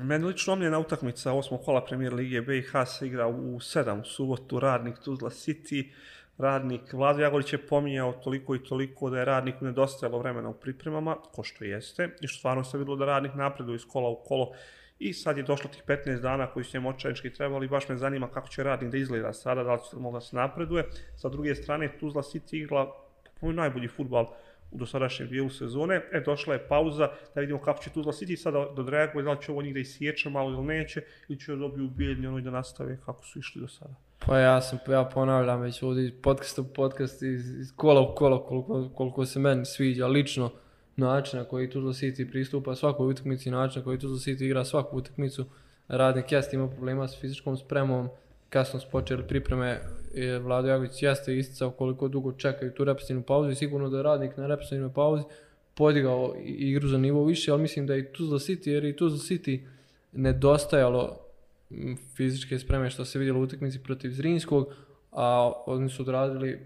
Meni lično omljena utakmica osmog kola premijer Lige BiH se igra u 7 u subotu, radnik Tuzla City, radnik Vlado Jagorić je pominjao toliko i toliko da je radniku nedostajalo vremena u pripremama, ko što jeste, i što stvarno se vidjelo da radnik napreduje iz kola u kolo i sad je došlo tih 15 dana koji su njemu očajnički trebali, baš me zanima kako će radnik da izgleda sada, da li će mogla se napreduje. Sa druge strane, Tuzla City igla po najbolji futbal u dosadašnjem dijelu sezone. E, došla je pauza da vidimo kako će Tuzla City sada dodreaguje, da li će ovo njih da isječe malo ili neće, ili će dobiju ubijeljni ono i da nastave kako su išli do sada. Pa ja sam, ja ponavljam već ovdje iz podcasta u podcast, iz, iz kola u kola koliko, koliko se meni sviđa lično način na koji Tuzla City pristupa svakoj utakmici, način na koji Tuzla City igra svaku utakmicu. Radnik jeste ima problema s fizičkom spremom, kasno su počeli pripreme, je Vlado Jagović jeste isticao koliko dugo čekaju tu repstivnu pauzu i sigurno da je radnik na repstivnoj pauzi podigao igru za nivo više, ali mislim da je i Tuzla City, jer i Tuzla City nedostajalo fizičke spreme što se vidjelo u utakmici protiv Zrinskog, a oni su odradili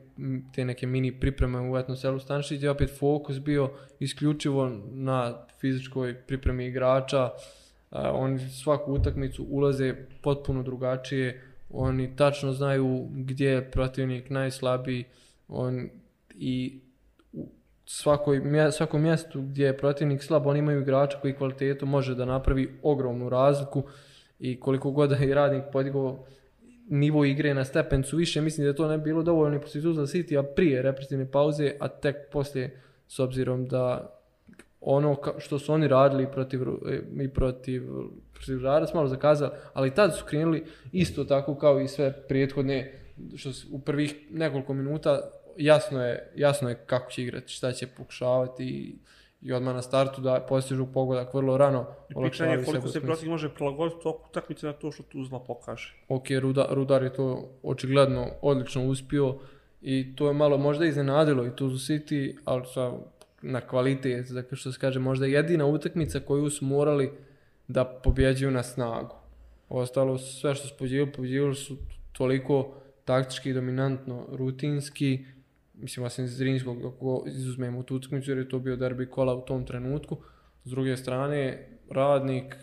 te neke mini pripreme u etnom selu Stanišić gdje opet fokus bio isključivo na fizičkoj pripremi igrača. A, oni svaku utakmicu ulaze potpuno drugačije, oni tačno znaju gdje je protivnik najslabiji. On, i u svakoj, mje- svakom mjestu gdje je protivnik slab, oni imaju igrača koji kvalitetu može da napravi ogromnu razliku i koliko god da je radnik podigao nivo igre na stepencu više, mislim da to ne bi bilo dovoljno i protiv Tuzla City, a prije represivne pauze, a tek poslije, s obzirom da ono ka- što su oni radili protiv, e, i protiv, protiv Rada smo malo zakazali, ali tad su krenuli isto tako kao i sve prethodne, što su u prvih nekoliko minuta jasno je, jasno je kako će igrati, šta će pokušavati i, i odmah na startu da postižu pogodak vrlo rano. I pitanje je koliko se protiv može prilagoditi toku utakmice na to što Tuzla pokaže. ok, Ruda, Rudar je to očigledno odlično uspio i to je malo možda iznenadilo i Tuzu City, ali sa, na kvalitet, dakle što se kaže, možda jedina utakmica koju su morali da pobjeđuju na snagu. Ostalo sve što su pobjeđivali, pobjeđivali su toliko taktički dominantno, rutinski, mislim osim Zrinskog ako izuzmemo tu utakmicu jer je to bio derbi kola u tom trenutku. S druge strane, radnik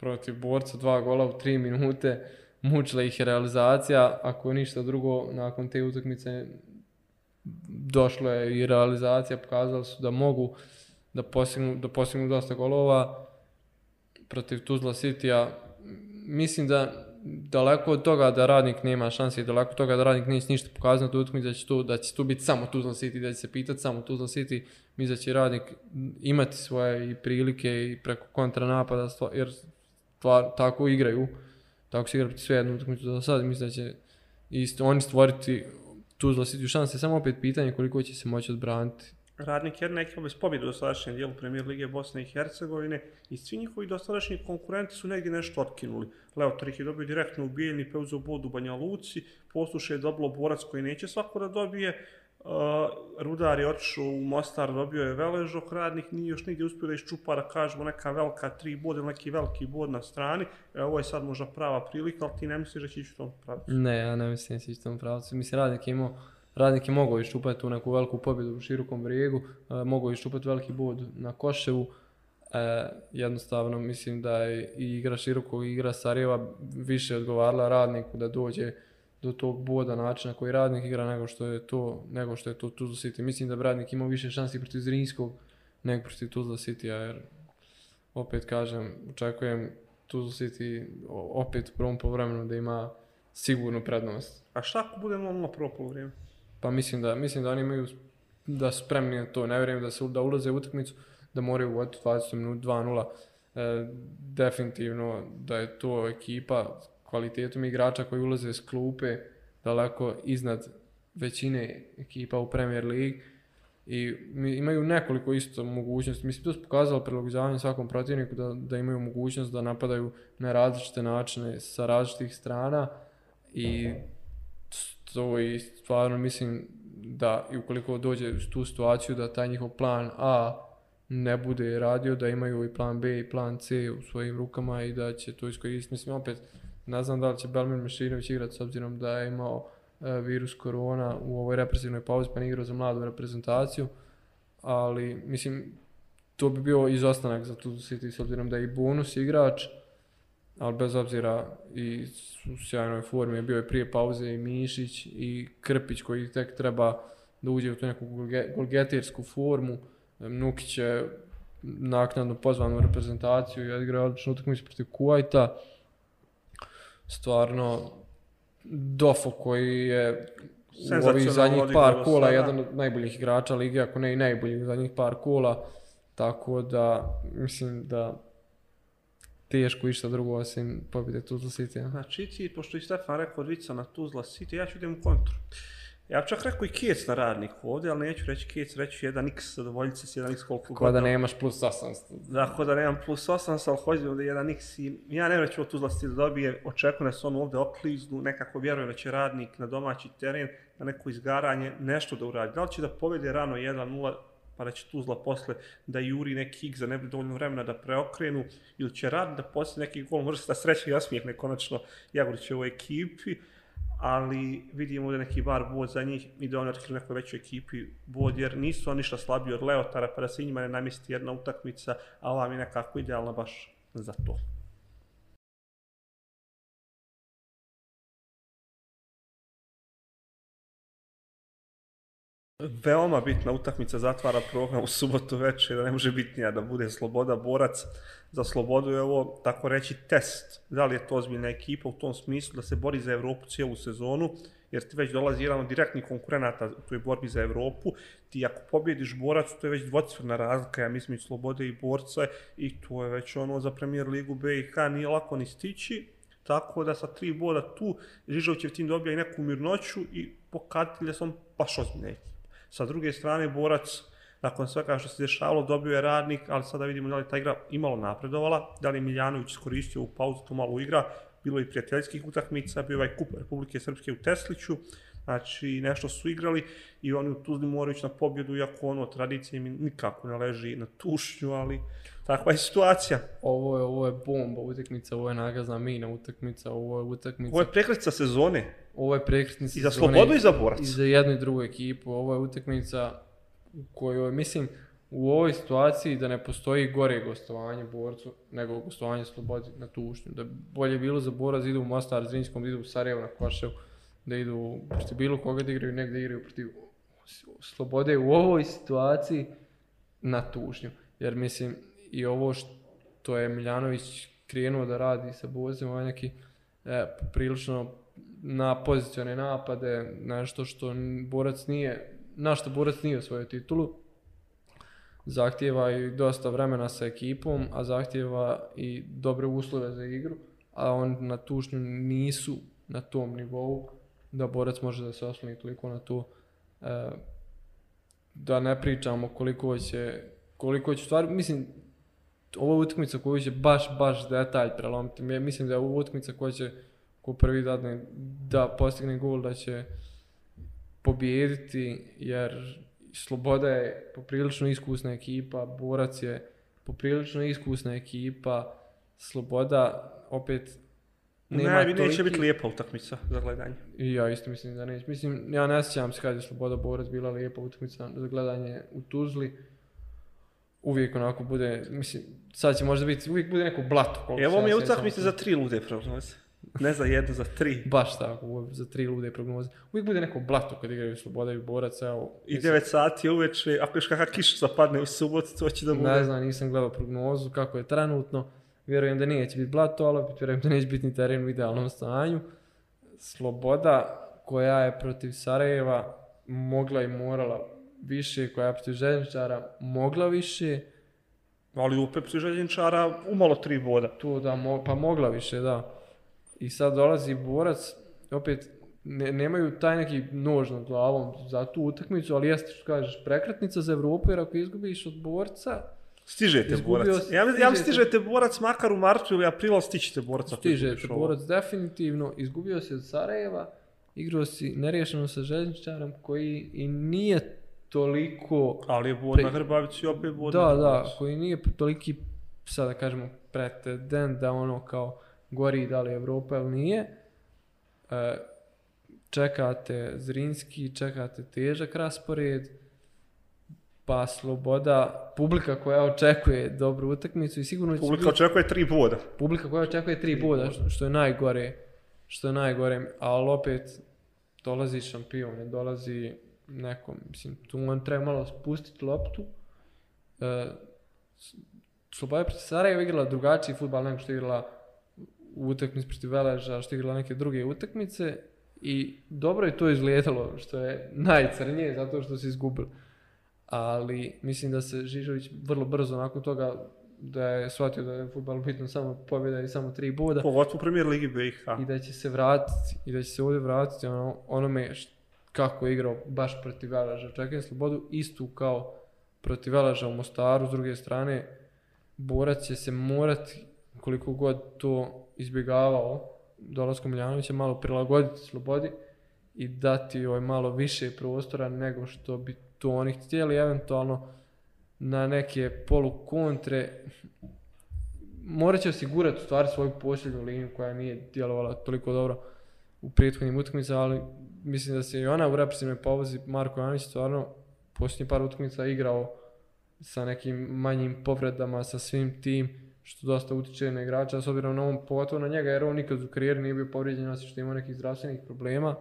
protiv borca dva gola u tri minute, mučila ih je realizacija, ako ništa drugo, nakon te utakmice došla je i realizacija, pokazali su da mogu da postignu, da postignu dosta golova protiv Tuzla City-a. Mislim da daleko od toga da radnik nema šanse i daleko od toga da radnik neće ništa pokazati na utakmici da će, tu, da će tu biti samo Tuzla City, da će se pitati samo Tuzla City, mi da će radnik imati svoje i prilike i preko kontranapada, stva- jer tvar, tako igraju, tako se igra protiv sve jednu utakmicu do sad, mislim da će isto oni stvoriti Tuzla City šanse, samo opet pitanje koliko će se moći odbraniti. Radnik Jerna neki bez pobjede u dosadašnjem dijelu Premier Lige Bosne i Hercegovine i svi njihovi dosadašnji konkurenti su negdje nešto otkinuli. Leo Trih je dobio direktno u Bijeljni, bod u Banja Luci, posluše je dobilo borac koji neće svako da dobije, Uh, Rudar je otišao u Mostar, dobio je Veležok, radnik nije još nigdje uspio da iščupa da kažemo neka velika tri bod ili neki veliki bod na strani. E, ovo je sad možda prava prilika, ali ti ne misliš da će ići u tom pravcu? Ne, ja ne mislim da će ići u tom pravcu. Mislim, radnik je imao Radnik je mogao iščupati tu neku veliku pobjedu u širokom brijegu, e, mogao mogao iščupati veliki bod na Koševu. E, jednostavno mislim da je i igra širokog i igra Sarajeva više odgovarala radniku da dođe do tog boda načina koji radnik igra nego što je to nego što je to Tuzla City. Mislim da radnik imao više šansi protiv Zrinskog nego protiv Tuzla City, jer opet kažem, očekujem Tuzla City opet u prvom povremenu da ima sigurnu prednost. A šta ako budemo ono prvo povremenu? Pa mislim da mislim da oni imaju da su spremni na to. Ne vjerujem da se da ulaze u utakmicu da moraju voditi 20 minut 2-0. E, definitivno da je to ekipa kvalitetom igrača koji ulaze s klupe daleko iznad većine ekipa u Premier League i imaju nekoliko isto mogućnosti. Mislim, to su pokazali prilagođavanje svakom protivniku da, da imaju mogućnost da napadaju na različite načine sa različitih strana i to i stvarno mislim da i ukoliko dođe u tu situaciju da taj njihov plan A ne bude radio, da imaju i plan B i plan C u svojim rukama i da će to iskoristiti. Mislim, opet, Ne znam da li će Belmir Mešinović igrati s obzirom da je imao e, virus korona u ovoj represivnoj pauzi pa ne igrao za mladu reprezentaciju. Ali, mislim, to bi bio izostanak za tu City s obzirom da je i bonus igrač, ali bez obzira i u sjajnoj formi je bio je prije pauze i Mišić i Krpić koji tek treba da uđe u tu neku golgetirsku formu. Nukić je naknadno pozvan u reprezentaciju i odigrao odličnu utakmicu protiv Kuwaita. Stvarno Dofo koji je u ovih zadnjih par kola jedan od najboljih igrača lige, ako ne i najbolji u zadnjih par kola, tako da mislim da teško išta drugo osim pobjede Tuzla City. Znači ti, pošto i Stefan rekao Rica na Tuzla City, ja ću idem u kontru. Ja bih čak rekao i Kec na radnik ovdje, ali neću reći Kec, reći jedan x zadovoljci s jedan x koliko god. da nemaš plus 800. Da, ko da nemam plus 800, ali hoću da jedan x i ja ne reći od Tuzla stil dobije, očekujem da se on ovdje okliznu, nekako vjerujem da će radnik na domaći teren, na neko izgaranje, nešto da uradi. Da li će da pobjede rano 1-0, pa da će Tuzla posle da juri neki hik za ne dovoljno vremena da preokrenu, ili će rad da posle neki gol, možda se da sreće i osmijehne konačno Jagorić u ovoj ekipi ali vidimo da neki bar bod za njih i da oni otkriju nekoj većoj ekipi bod, jer nisu oni ništa slabiji od Leotara, pa da se njima ne namisti jedna utakmica, a ova mi nekako idealna baš za to. Veoma bitna utakmica zatvara program u subotu večer, da ne može bitnija da bude sloboda borac za slobodu je ovo, tako reći, test. Da li je to ozbiljna ekipa u tom smislu da se bori za Evropu cijelu sezonu, jer ti već dolazi jedan od direktnih konkurenata u toj borbi za Evropu. Ti ako pobjediš borac, to je već dvocifrna razlika, ja mislim, i slobode i borca, i to je već ono za premijer ligu BiH, nije lako ni stići. Tako da sa tri boda tu, Žižovićev tim dobija i neku mirnoću i pokazatelj sam on baš ozbiljne ekipa. Sa druge strane, borac nakon svega što se dešavalo, dobio je radnik, ali sada vidimo da li ta igra imalo napredovala, da li Miljanović iskoristio u pauzu to malo igra, bilo i prijateljskih utakmica, bio ovaj kup Republike Srpske u Tesliću, znači nešto su igrali i oni u Tuzli moraju na pobjedu, iako ono tradicije mi nikako ne leži na tušnju, ali takva je situacija. Ovo je, ovo je bomba utakmica, ovo je nagazna mina utakmica, ovo je utakmica... Ovo je prekretnica sezone. Ovo je prekretnica. I za slobodu i za borac. I za jednu i drugu ekipu. Ovo je utakmica u kojoj, mislim, u ovoj situaciji da ne postoji gore gostovanje borcu nego gostovanje slobodi na tušnju. Da bolje bilo za borac idu u Mostar, Zrinskom, da idu u Sarajevo na Košev, da idu protiv bilo koga da igraju, negde igraju protiv slobode u ovoj situaciji na tušnju. Jer mislim, i ovo što je Miljanović krenuo da radi sa Bozem, ovaj neki e, prilično na pozicione napade, nešto što borac nije na što Borac nije osvojio titulu. zahtjeva i dosta vremena sa ekipom, a zahtjeva i dobre uslove za igru, a on na tušnju nisu na tom nivou da borac može da se osloni toliko na to. E, da ne pričamo koliko će, koliko će stvar, mislim, ovo je utakmica koju će baš, baš detalj prelomiti. Ja Mislim da je ovo utakmica koja će, ko prvi dadne, da postigne gol, da će pobijediti, jer Sloboda je poprilično iskusna ekipa, Borac je poprilično iskusna ekipa, Sloboda opet nema Ne, neće toliki- biti lijepa utakmica za gledanje. I ja isto mislim da neće. Mislim, ja ne sjećam se kad je Sloboda Borac bila lijepa utakmica za gledanje u Tuzli. Uvijek onako bude, mislim, sad će možda biti, uvijek bude neko blato. Evo mi je sjećam. utakmica za tri lude prognoze. Ne za jednu, za tri. Baš tako, za tri lude prognoze. Uvijek bude neko blato kad igraju Sloboda i Borac, evo. I mislim, 9 sati uveče, ako još kakva kiša zapadne u subotu, to će da bude. Ne znam, nisam gledao prognozu kako je trenutno. Vjerujem da neće biti blato, ali opet vjerujem da neće biti ni teren u idealnom stanju. Sloboda koja je protiv Sarajeva mogla i morala više, koja je protiv Željničara mogla više, Ali opet pri željenčara umalo tri boda. to da mo, pa mogla više, da. I sad dolazi borac, opet ne, nemaju taj neki nož nad glavom za tu utakmicu, ali jeste što kažeš, prekretnica za Evropu, jer ako izgubiš od borca, Stižete borac. si- Ja, ja stižete. stižete borac makar u martu ili aprilu, ali stićete boraca. ako Stiže izgubiš te ovo. borac definitivno, izgubio si od Sarajeva, igrao si neriješeno sa Željničarom koji i nije toliko, Ali je bod Pre- na Hrbavici opet bod da, na da, koji nije toliki, sad da kažemo, pretendent da ono kao gori da li je Evropa ili nije. E, čekate Zrinski, čekate težak raspored, pa sloboda, publika koja očekuje dobru utakmicu i sigurno Publika biti- očekuje tri boda. publika koja očekuje tri boda, što, što je najgore, što je najgore, ali opet dolazi šampion, ne dolazi nekom, mislim, tu on treba malo spustiti loptu. E, Sloboda protiv Sarajeva igrala drugačiji futbal nego što je igrala u utakmici protiv Veleža, što je igrala neke druge utakmice i dobro je to izgledalo, što je najcrnije zato što se izgubili. Ali mislim da se Žižović vrlo brzo nakon toga da je shvatio da je futbal bitno samo pobjeda i samo tri boda Pogotovo u premijer Ligi BiH. i da će se vratiti i da će se ovdje vratiti ono, onome kako je igrao baš protiv Velaža. Čekaj slobodu istu kao protiv Velaža u Mostaru, s druge strane borac će se morati koliko god to izbjegavao dolaskom Miljanovića malo prilagoditi slobodi i dati ovaj malo više prostora nego što bi to oni htjeli. Eventualno na neke polu kontre morat će osigurati u stvari svoju posljednju liniju koja nije djelovala toliko dobro u prethodnim utakmicama, ali mislim da se i ona u represivnoj pauzi Marko Janić stvarno posljednjih par utakmica igrao sa nekim manjim povredama, sa svim tim, što dosta utiče na igrača, s obzirom na on, pogotovo na njega, jer on nikad u karijeri nije bio povrijeđen, osim što je imao nekih zdravstvenih problema.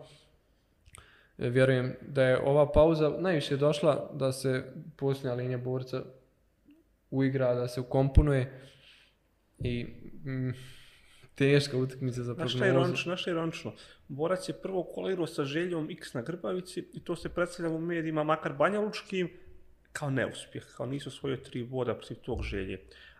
E, Vjerujem da je ova pauza najviše došla da se posljednja linija borca uigra, da se ukomponuje i mm, teška utakmica za Znaš šta je prognozu. ironično, znaš je ironično? Borac je prvo kolirao sa željom X na Grbavici i to se predstavlja u medijima, makar Banja Lučkim, kao neuspjeh, kao nisu osvojio tri boda protiv tog želje.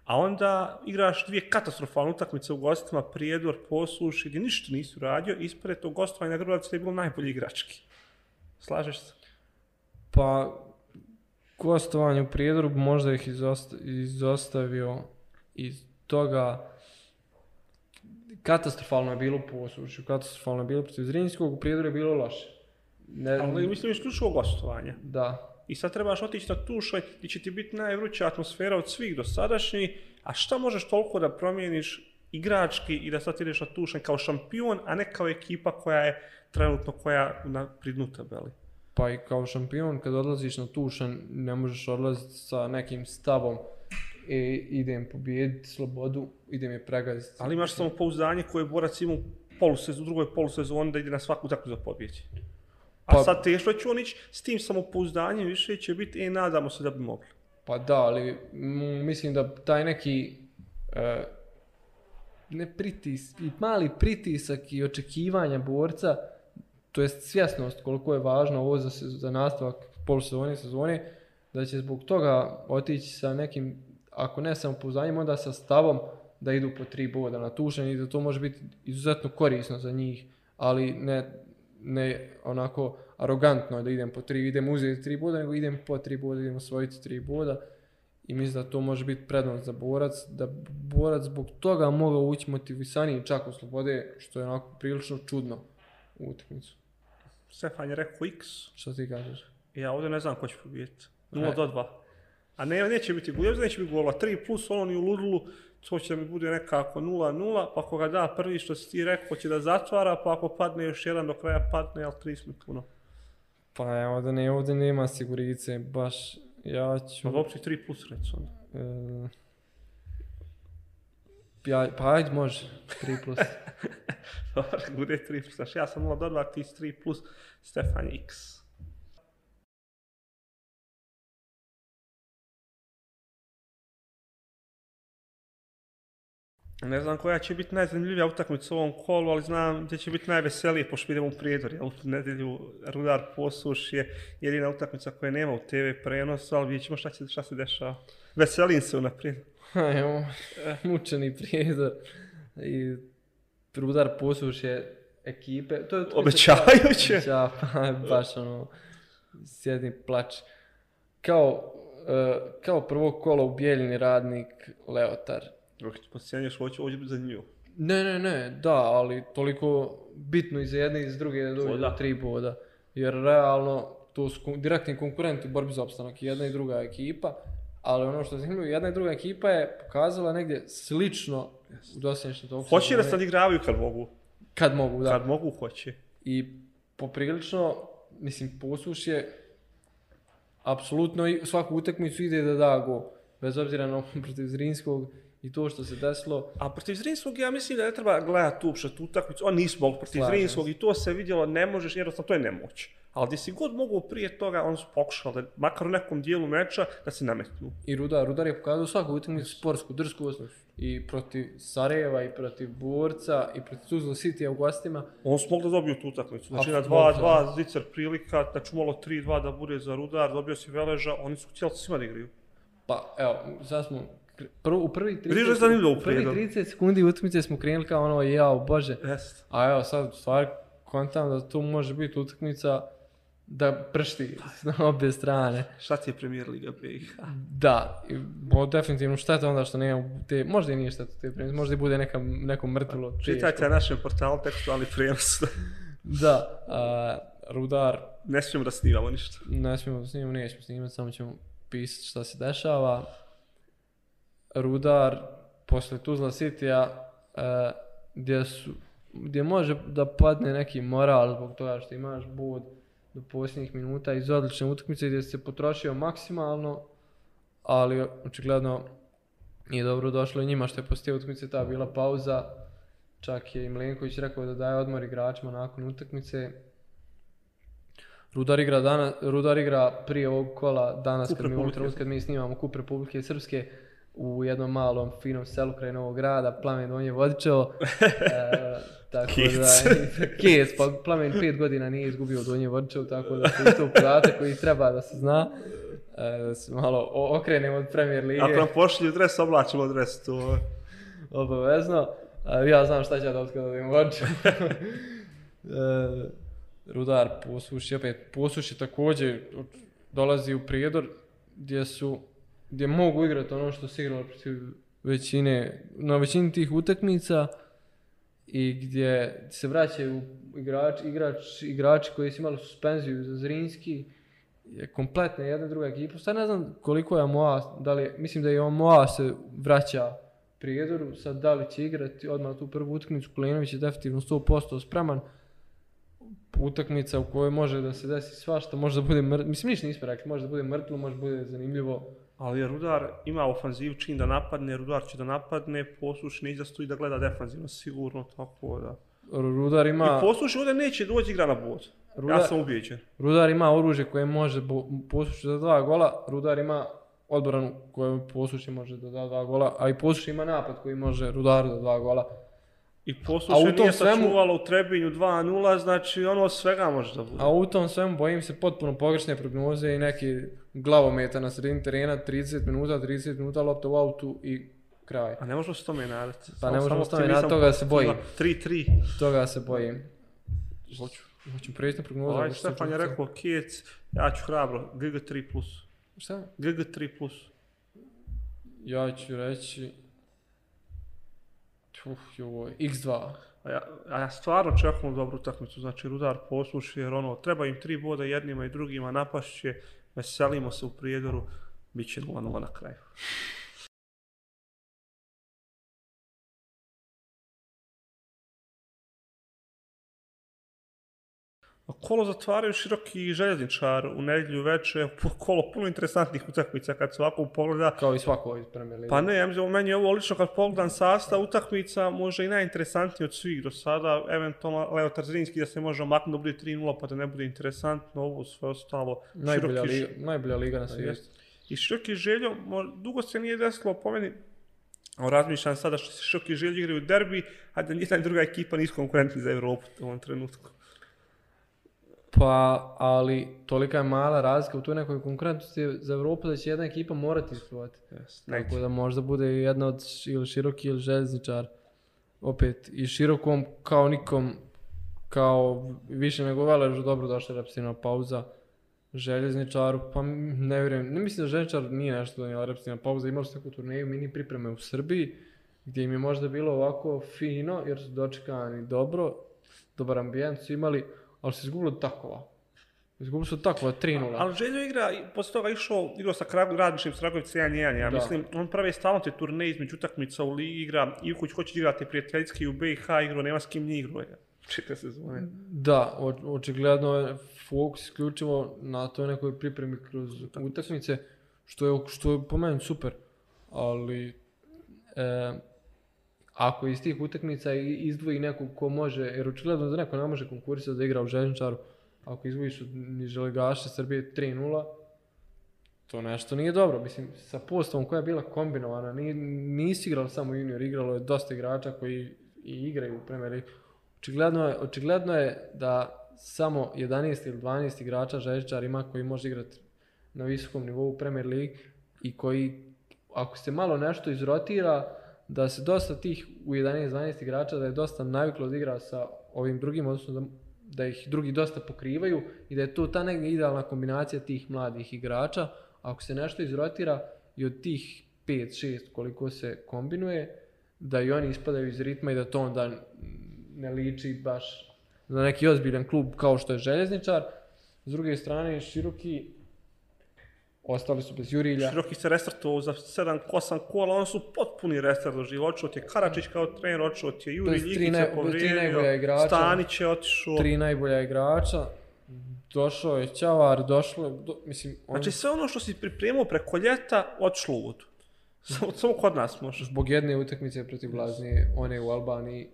A onda igraš dvije katastrofalne utakmice u gostima, Prijedor, Posluš, gdje ništa nisi uradio, ispred tog gostovanja na da je bilo najbolji igrački. Slažeš se? Pa, gostovanje u Prijedoru možda ih izosta, izostavio iz toga katastrofalno je bilo u Posušju, katastrofalno je bilo protiv Zrinjskog, u Prijedoru je bilo loše. Ne, Ali mislim isključivo gostovanje. da, I sad trebaš otići na tušaj gdje će ti biti najvruća atmosfera od svih dosadašnjih, a šta možeš toliko da promijeniš igrački i da sad ideš na tušanj kao šampion, a ne kao ekipa koja je trenutno koja na pridnu tabeli. pa i kao šampion kad odlaziš na Tušan ne možeš odlaziti sa nekim stavom i idem pobijediti slobodu, idem je pregaziti. Ali imaš samo pouzdanje koje borac ima u, polusez, u drugoj polusezoni da ide na svaku utakmicu za pobjeći. A Pa- sad teško će on s tim samopouzdanjem više će biti, e, nadamo se da bi mogli. Pa da, ali mm, mislim da taj neki e, ne pritis, i mali pritisak i očekivanja borca, to jest svjesnost koliko je važno ovo za, se- za nastavak polusezone sezone, da će zbog toga otići sa nekim, ako ne samopouzdanijem, onda sa stavom da idu po tri boda na tušen i da to može biti izuzetno korisno za njih, ali ne, ne onako arogantno da idem po tri, idem uzeti tri boda, nego idem po tri boda, idem osvojiti tri boda. I mislim da to može biti prednost za borac, da borac zbog toga mogao ući motivisaniji čak u slobode, što je onako prilično čudno u utakmicu. Stefan je rekao X, Što ti kažeš? ja ovdje ne znam ko će pobijediti. 0 Ne. do 2. A ne, neće biti gol, neće biti gola. 3 plus, ono ni u ludulu, to će da mi bude nekako 0-0, pa ako ga da prvi što si ti rekao će da zatvara, pa ako padne još jedan do kraja padne, ali 3 smo puno. Pa evo, ovdje, ne, ovdje nema sigurice, baš ja ću... Pa uopće 3 plus reći onda. e, ja, pa ajde može, 3 plus. Dobro, bude 3 plus. Znači ja sam 0 do 2, ti si 3 plus, Stefan je X. Ne znam koja će biti najzanimljivija utakmica u ovom kolu, ali znam gdje će biti najveselije, pošto idemo u prijedor, jel? U nedjelju Rudar Posuš je jedina utakmica koja nema u TV prenosu, ali vidjet ćemo šta, će, šta se dešava. Veselim se unaprijed. Evo, mučeni prijedor. I Rudar Posuš je ekipe. To je Obećavajuće. Obeća, baš ono, sjedni plač. Kao, e, kao prvo kolo u Bijeljini radnik Leotar. Dok ti pocijenješ, ovo će, ovo će biti zanimljivo. Ne, ne, ne, da, ali toliko bitno i za jedne i za druge da dođe do tri boda. Jer realno to su direktni konkurenti u borbi za opstanak, jedna i druga ekipa. Ali ono što je zanimljivo, jedna i druga ekipa je pokazala negdje slično u dosadašnjem toku. Hoće da se odigravaju kad mogu. Kad mogu, da. Kad mogu, hoće. I poprilično, mislim, posuš je apsolutno i svaku utakmicu ide da da go. Bez obzira na protiv Zrinskog i to što se desilo. A protiv Zrinskog ja mislim da ne treba gledati uopšte tu utakmicu. On nismo mogli protiv Slažem Zrinskog i to se vidjelo, ne možeš, jednostavno to je nemoć. Ali gdje si god mogu prije toga, oni su pokušali da, makar u nekom dijelu meča, da se nametnu. I Rudar, Rudar je pokazao svaku utakmicu sportsku drskost i protiv Sarajeva i protiv Borca i protiv Tuzla City u gostima. On su mogli da dobiju tu utakmicu. Znači na Apsolutno. 2-2, Zicer prilika, znači malo 3-2 da bude za Rudar, dobio si Veleža, oni su htjeli svima da igraju. Pa evo, sad smo prvo, u prvi 30, Vidiš da je zanimljivo u prvi prijedoru. 30 sekundi utakmice smo krenuli kao ono, jao bože. Jest. A evo sad u stvari kontam da tu može biti utakmica da pršti na obje strane. Šta ti je premijer Liga BiH? Da, i bo definitivno šteta onda što nema te, možda i nije šteta te premije, možda i bude neka, neko mrtvilo teško. Čitajte na našem portalu tekstualni prijenos. Da, a, Rudar, ne smijemo da snimamo ništa. ne smijemo da snimamo, nećemo snimati, samo ćemo pisati šta se dešava. Rudar, posle Tuzla City-a, e, gdje, su, gdje može da padne neki moral zbog toga što imaš bod do posljednjih minuta iz odlične utakmice gdje se potrošio maksimalno, ali očigledno nije dobro došlo i njima što je poslije te utakmice ta bila pauza. Čak je i Milenković rekao da daje odmor igračima nakon utakmice. Rudar igra, dana, Rudar igra prije ovog kola danas Kup kad mi, u ovom Republike. trenutku kad mi snimamo Kup Republike Srpske u jednom malom finom selu kraj Novog grada, Plamen Donje Vodičevo. e, tako da, Kec, pa Plamen pet godina nije izgubio Donje Vodičevo, tako da je to podatak koji treba da se zna. E, da se malo okrenemo od Premier Lige. Ako nam pošalju dres, oblačimo dres, to je. Obavezno. A, ja znam šta ću ja dobiti kada dobijem vođu. e, Rudar posuši, opet posuši također dolazi u prijedor gdje su gdje mogu igrati ono što se igralo protiv većine, na većini tih utakmica i gdje se vraćaju igrači, igrač, igrači koji su imali suspenziju za Zrinski je kompletna jedna druga ekipa. Sad ne znam koliko je Moa, da li, mislim da je Moa se vraća prijedoru, sad da li će igrati odmah tu prvu utakmicu, Kulinović je definitivno 100% spreman. Utakmica u kojoj može da se desi svašta, može da bude mrtvo, mislim ništa nismo rekli, može da bude mrtvo, može da bude zanimljivo. Ali Rudar ima ofanziv čin da napadne, Rudar će da napadne, posluš ne stoji da gleda defanzivno, sigurno, tako da. Rudar ima, I posluš ovdje neće doći igra na bod. Ja Rudar- sam ubijeđen. Rudar ima oružje koje može poslušati za dva gola, Rudar ima odbranu koju posluši može da da dva gola, a i posluši ima napad koji može Rudar da dva gola. I A u posluše tom nije svemu- sačuvalo u Trebinju 2-0, znači ono svega može da bude. A u tom svemu bojim se potpuno pogrešne prognoze i neki glavometa na sredini terena, 30 minuta, 30 minuta lopta u autu i kraj. A ne možemo se tome nadati. Pa ne možemo se tome nadati, toga se bojim. 3-3. Toga se bojim. Hoću, hoću preći na prognozu. Ovaj Stefan je rekao Kijec, ja ću hrabro, GG 3+. Šta? GG 3+. Ja ću reći... Uf, joj, x2. A ja, a ja stvarno čekam dobru utakmicu, znači Rudar posluši jer ono, treba im tri boda jednima i drugima, napašće, veselimo se u prijedoru, bit će 0-0 na kraju. A Kolo zatvaraju široki željezničar u nedjelju veče, kolo puno interesantnih utakmica kad se ovako pogleda. Kao i svako iz Premier Lige. Pa ne, ja mislim, meni je ovo lično kad pogledam sastav utakmica, možda i najinteresantniji od svih do sada, eventualno Leo Tarzinski da se može maknuti da bude 3-0 pa da ne bude interesantno, ovo sve ostalo. najbolja, široki liga, najbolja liga na svijetu. I široki željo, dugo se nije desilo po meni, razmišljam sada što se široki željo igraju derbi, a da nijedna druga ekipa nisu konkurentni za Evropu u ovom trenutku. Pa, ali tolika je mala razlika u toj nekoj konkurentnosti za Evropu da će jedna ekipa morati isplivati. Yes, Tako da možda bude jedna od ili široki ili željezničar. Opet, i širokom kao nikom, kao više nego veležu, dobro došla repstina pauza. Željezničaru, pa ne vjerujem, ne mislim da željezničar nije nešto donijela repstina pauza, imali su neku turneju mini pripreme u Srbiji, gdje im je možda bilo ovako fino, jer su dočekani dobro, dobar ambijent su imali, ali su izgubili takova. Izgubili su takova 3-0. Ali Željo igra, i posle toga išao, igrao sa Krag, Radničnim Stragovic 1-1, ja mislim, on pravi stalno te turneje između utakmica u ligi, igra, Ivković hoće igrati prijateljski u BiH, igrao, nema s kim nije igrao, ja. Sezone. Da, očigledno je fokus isključivo na toj nekoj pripremi kroz utakmice, što je, što je po meni super, ali e, ako iz tih utakmica i- izdvoji nekog ko može, jer očigledno da neko ne može konkurisati da igra u željničaru, ako izdvojiš od niželigaša Srbije 3-0, to nešto nije dobro. Mislim, sa postavom koja je bila kombinovana, ni, nisi igralo samo junior, igralo je dosta igrača koji i igraju u Premier League. Očigledno je, očigledno je da samo 11 ili 12 igrača željezničar ima koji može igrati na visokom nivou u Premier League i koji, ako se malo nešto izrotira, da se dosta tih u 11-12 igrača, da je dosta naviklo da igra sa ovim drugim, odnosno da, da ih drugi dosta pokrivaju i da je to ta negdje idealna kombinacija tih mladih igrača. Ako se nešto izrotira i od tih 5-6 koliko se kombinuje, da i oni ispadaju iz ritma i da to onda ne liči baš za neki ozbiljan klub kao što je željezničar. S druge strane, široki ostali su bez Jurilja. Široki se restartovao za 7-8 kola, oni su potpuni restart doživio. Očeo ti je Karačić kao trener, očeo ti je Juri se najbolja povrijedio, igrača. Stanić je otišao. Tri najbolja igrača. Došao je Ćavar, došlo je, do, mislim, on, Znači sve ono što si pripremao preko ljeta, otišlo u vodu. Samo, samo kod nas može. zbog jedne utakmice protiv Blažnije, one u Albaniji,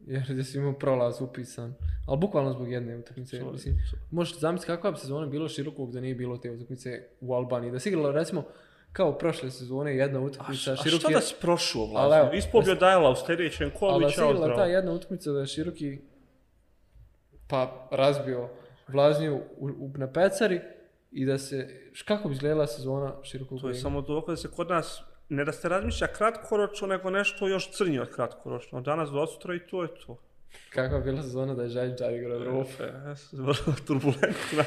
jer gdje si imao prolaz upisan. Ali bukvalno zbog jedne utakmice. Sorry, Mislim, možeš zamisliti kakva bi sezona bilo širokog da nije bilo te utakmice u Albaniji. Da se igralo recimo kao prošle sezone jedna A, utakmica š- a široki... šta da si prošao, Ali Vlazio? evo, Ispobio Dajla u sljedećem kolu i da čao igrala ta zdravo. jedna utakmica da je široki pa razbio Vlažniju u, u, na pecari i da se, š- kako bi izgledala sezona širokog To je samo dokaz da se kod nas ne da se razmišlja kratkoročno, nego nešto još crnje od kratkoročno. Od danas do sutra i to je to. Kakva je bila sezona da je Željničar igrao Evropu? E, vrlo turbulentna.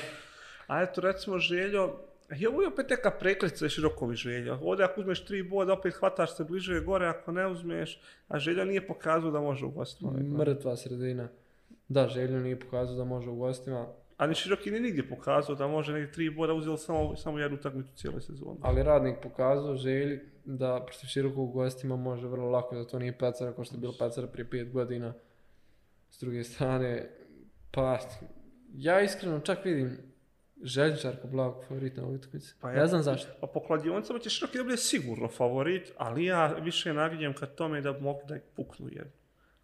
A eto, recimo, Željo, je ovo je opet neka preklica širokom Željo. Ovdje ako uzmeš tri boda, opet hvataš se bliže gore, ako ne uzmeš, a Željo nije pokazao da može u gostima. Mrtva sredina. Da, Željo nije pokazao da može u gostima, A ni široki nije nigdje pokazao da može negdje tri boda, uzeli samo, samo jednu utakmicu cijele sezone. ali radnik pokazao Želji da protiv širokog u gostima može vrlo lako, da to nije pecara kao što je bilo pecara prije pet godina. S druge strane, pa ja iskreno čak vidim Željničar kao blavog favorita na ovoj utakmici. Pa ne ja- znam zašto. Pa po kladionicama će široki da bude sigurno favorit, ali ja više naginjem ka tome da mogli da puknu jedno.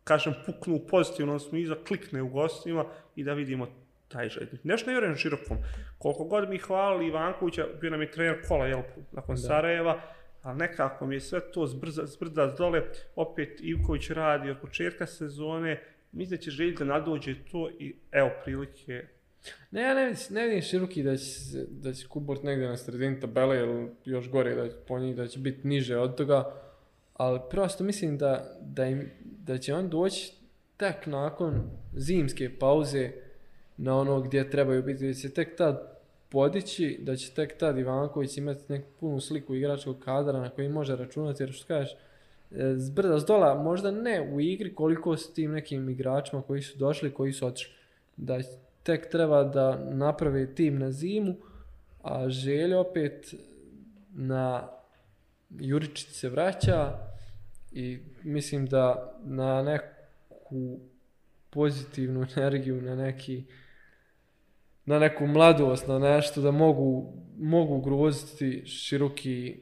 Kažem, puknu u pozitivnom smislu, da klikne u gostima i da vidimo taj željnik. Nešto ne vjerujem širokom. Koliko god mi hvalili Ivankovića, bio nam je trener kola, jel, nakon Da. Sarajeva, ali nekako mi je sve to zbrza, zbrda dole, opet Ivković radi od početka sezone, mislim da će želiti da nadođe to i evo prilike Ne, ja ne, ne vidim široki da će, da će Kubort negdje na sredini tabele ili još gore da, po njih da će biti niže od toga. Ali prosto mislim da, da, im, da će on doći tek nakon zimske pauze na ono gdje trebaju biti, da će tek tad podići, da će tek tad Ivanković imati neku punu sliku igračkog kadra na koji može računati, jer što kažeš, e, zbrda zdola, možda ne u igri koliko s tim nekim igračima koji su došli, koji su otišli. Da tek treba da napravi tim na zimu, a Željo opet na Juričić se vraća i mislim da na neku pozitivnu energiju, na neki na neku mladost, na nešto da mogu, mogu groziti široki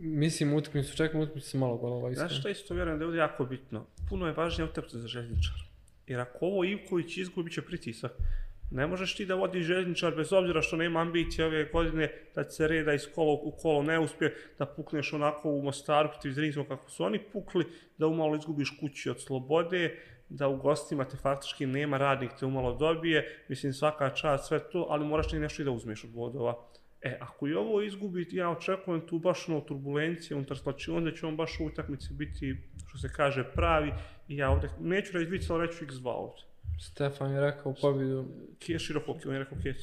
mislim utakmicu, čekam utakmicu sa malo golova. Ono, Znaš što isto vjerujem da je ovdje jako bitno? Puno je važnija utakmica za željezničar. Jer ako ovo Ivković izgubi će pritisak. Ne možeš ti da vodi željezničar bez obzira što nema ambicije ove godine da se reda iz kola u kolo ne uspije, da pukneš onako u Mostaru protiv Zrinskog kako su oni pukli, da umalo izgubiš kući od slobode, da u gostima te faktički nema radnik te umalo dobije, mislim svaka čast sve to, ali moraš ti nešto i da uzmeš od bodova. E, ako i ovo izgubi, ja očekujem tu baš ono turbulencije unutar slačionice, onda će on baš u utakmici biti, što se kaže, pravi. I ja ovdje, neću reći vic, ali reću x2 ovdje. Stefan je rekao pobjedu, Kije široko, on je rekao kjec.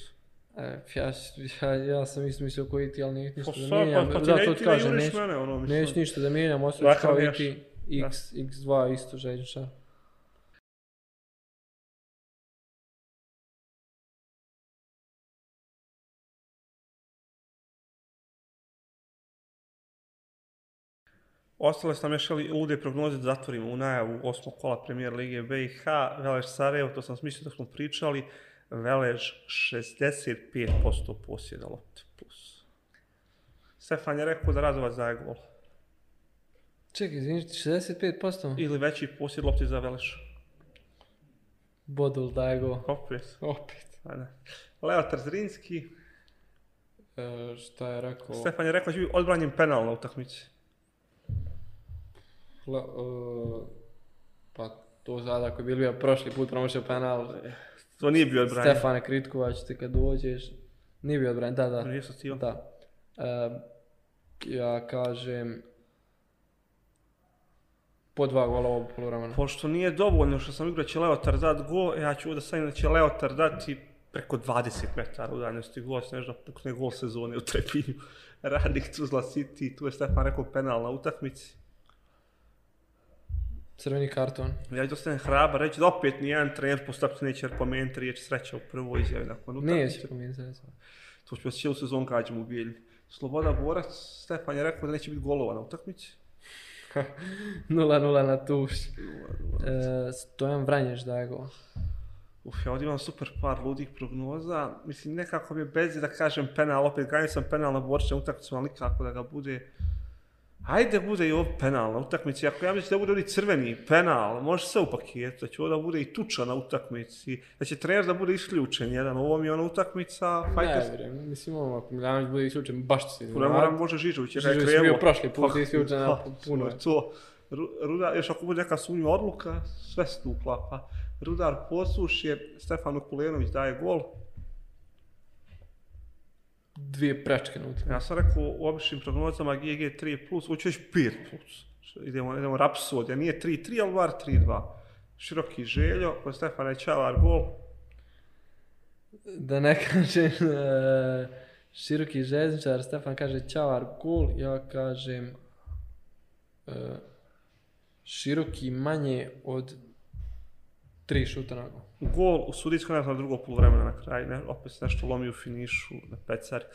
e, ja, ja, ja sam isto mislio koji ti, ali neću Pa ništa da mijenjam, pa, pa ne, ti ti ne kažem, juriš neću, mene, ono, mislim. neću ništa da mijenjam, ostavit ću Takav kao i ti, X, X2 isto željničar. Ostale su nam još lude prognoze da zatvorimo u najavu osmog kola premijer Lige BiH. Velež Sarajevo, to sam smislio da smo pričali, Velež 65% posjeda lopte plus. Stefan je rekao da Radovac daje gol. Čekaj, izvinite, 65%? Ili veći posjed lopte za Velež. Bodul daje go. Opet. Opet. Ajde. Leo Trzrinski. E, šta je rekao? Stefan je rekao da će biti odbranjen penal na utakmici. Le, e, pa to sad ako je bio prošli put promašio penal, To nije bio odbranjen. Stefane Kritkovac, ti kad dođeš, nije bio odbranjen, da, da. Nije. Da. E, ja kažem, po dva gola ovog poluvremena. Pošto nije dovoljno što sam igrao da će Leotar dat go, ja ću ovdje staviti da će Leotar dati preko 20 metara udaljenosti gol, se nešto da pukne gol sezone u Trepinju. Radnik Tuzla City, tu je Stefan rekao penal na utakmici. Crveni karton. Ja ću ostanem hrabar, reći da opet nijedan trener postupci neće pomenuti riječ sreća u prvoj izjavi nakon utakmice. Neće promijeniti sredstva. To ću cijelu sezon kad ćemo u Bijeljni. Sloboda Borac, Stefan je rekao da neće biti golova na utakmici. 0-0 na tuš. E, Stojan Vranješ daje go. Uf, ja ovdje imam super par ludih prognoza. Mislim, nekako mi je bez da kažem penal, opet ganjao sam penal na borčne utakmicu, ali nikako da ga bude... Ajde bude i ovo penal na utakmici, ako ja mislim da bude ovdje crveni penal, može se u paketu, da će ovdje bude i tuča na utakmici, da će trener da bude isključen jedan, ovo mi je ona utakmica, Ne, fajte vjerujem, mislim ovo, ako Miljanović bude isključen, baš će se Puno mora može Žižović, jer je Žižović je bio prošli put Pa, isključen, pa, puno je. To, Ru- Rudar, još ako bude neka sumnjiva odluka, sve se tu uklapa. Rudar posluš je, Stefan Kulenović daje gol. Dvije prečke utakmici. Ja sam rekao u običnim prognozama GG 3+, plus, hoću već 5+. Plus. Idemo, idemo rapsodija, nije 3-3, ali bar 3-2. Široki željo, kod Stefana je Čavar gol. Da ne kažem e, široki željezničar, Stefan kaže Čavar gol, ja kažem e, široki manje od tri šuta na gol. Gol u sudijskoj na drugo polovremena na kraju, ne, opet se nešto lomi u finišu, na pecari.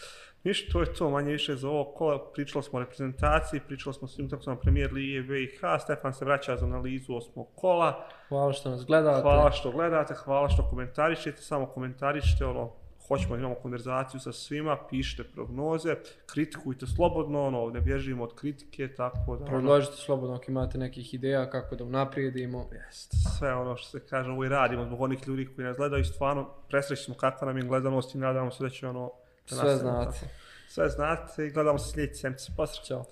Ništa, to je to manje više za ovo kola. Pričali smo o reprezentaciji, pričali smo o svim tako na premijer Lige BiH. Stefan se vraća za analizu osmog kola. Hvala što nas gledate. Hvala što gledate, hvala što komentarišete, samo komentarišite, ono, hoćemo da imamo konverzaciju sa svima, pišite prognoze, kritikujte slobodno, ono, ne bježimo od kritike, tako da, ono, Predložite slobodno ako imate nekih ideja kako da unaprijedimo. jest, sve ono što se kaže, ovo i radimo zbog onih ljudi koji nas gledaju, stvarno presrećni smo kakva nam je gledanost i nadamo se da će ono Sve nastavimo znate. tako. Sve znate i gledamo se sljedeći sedmice. Pozdrav. Ćao.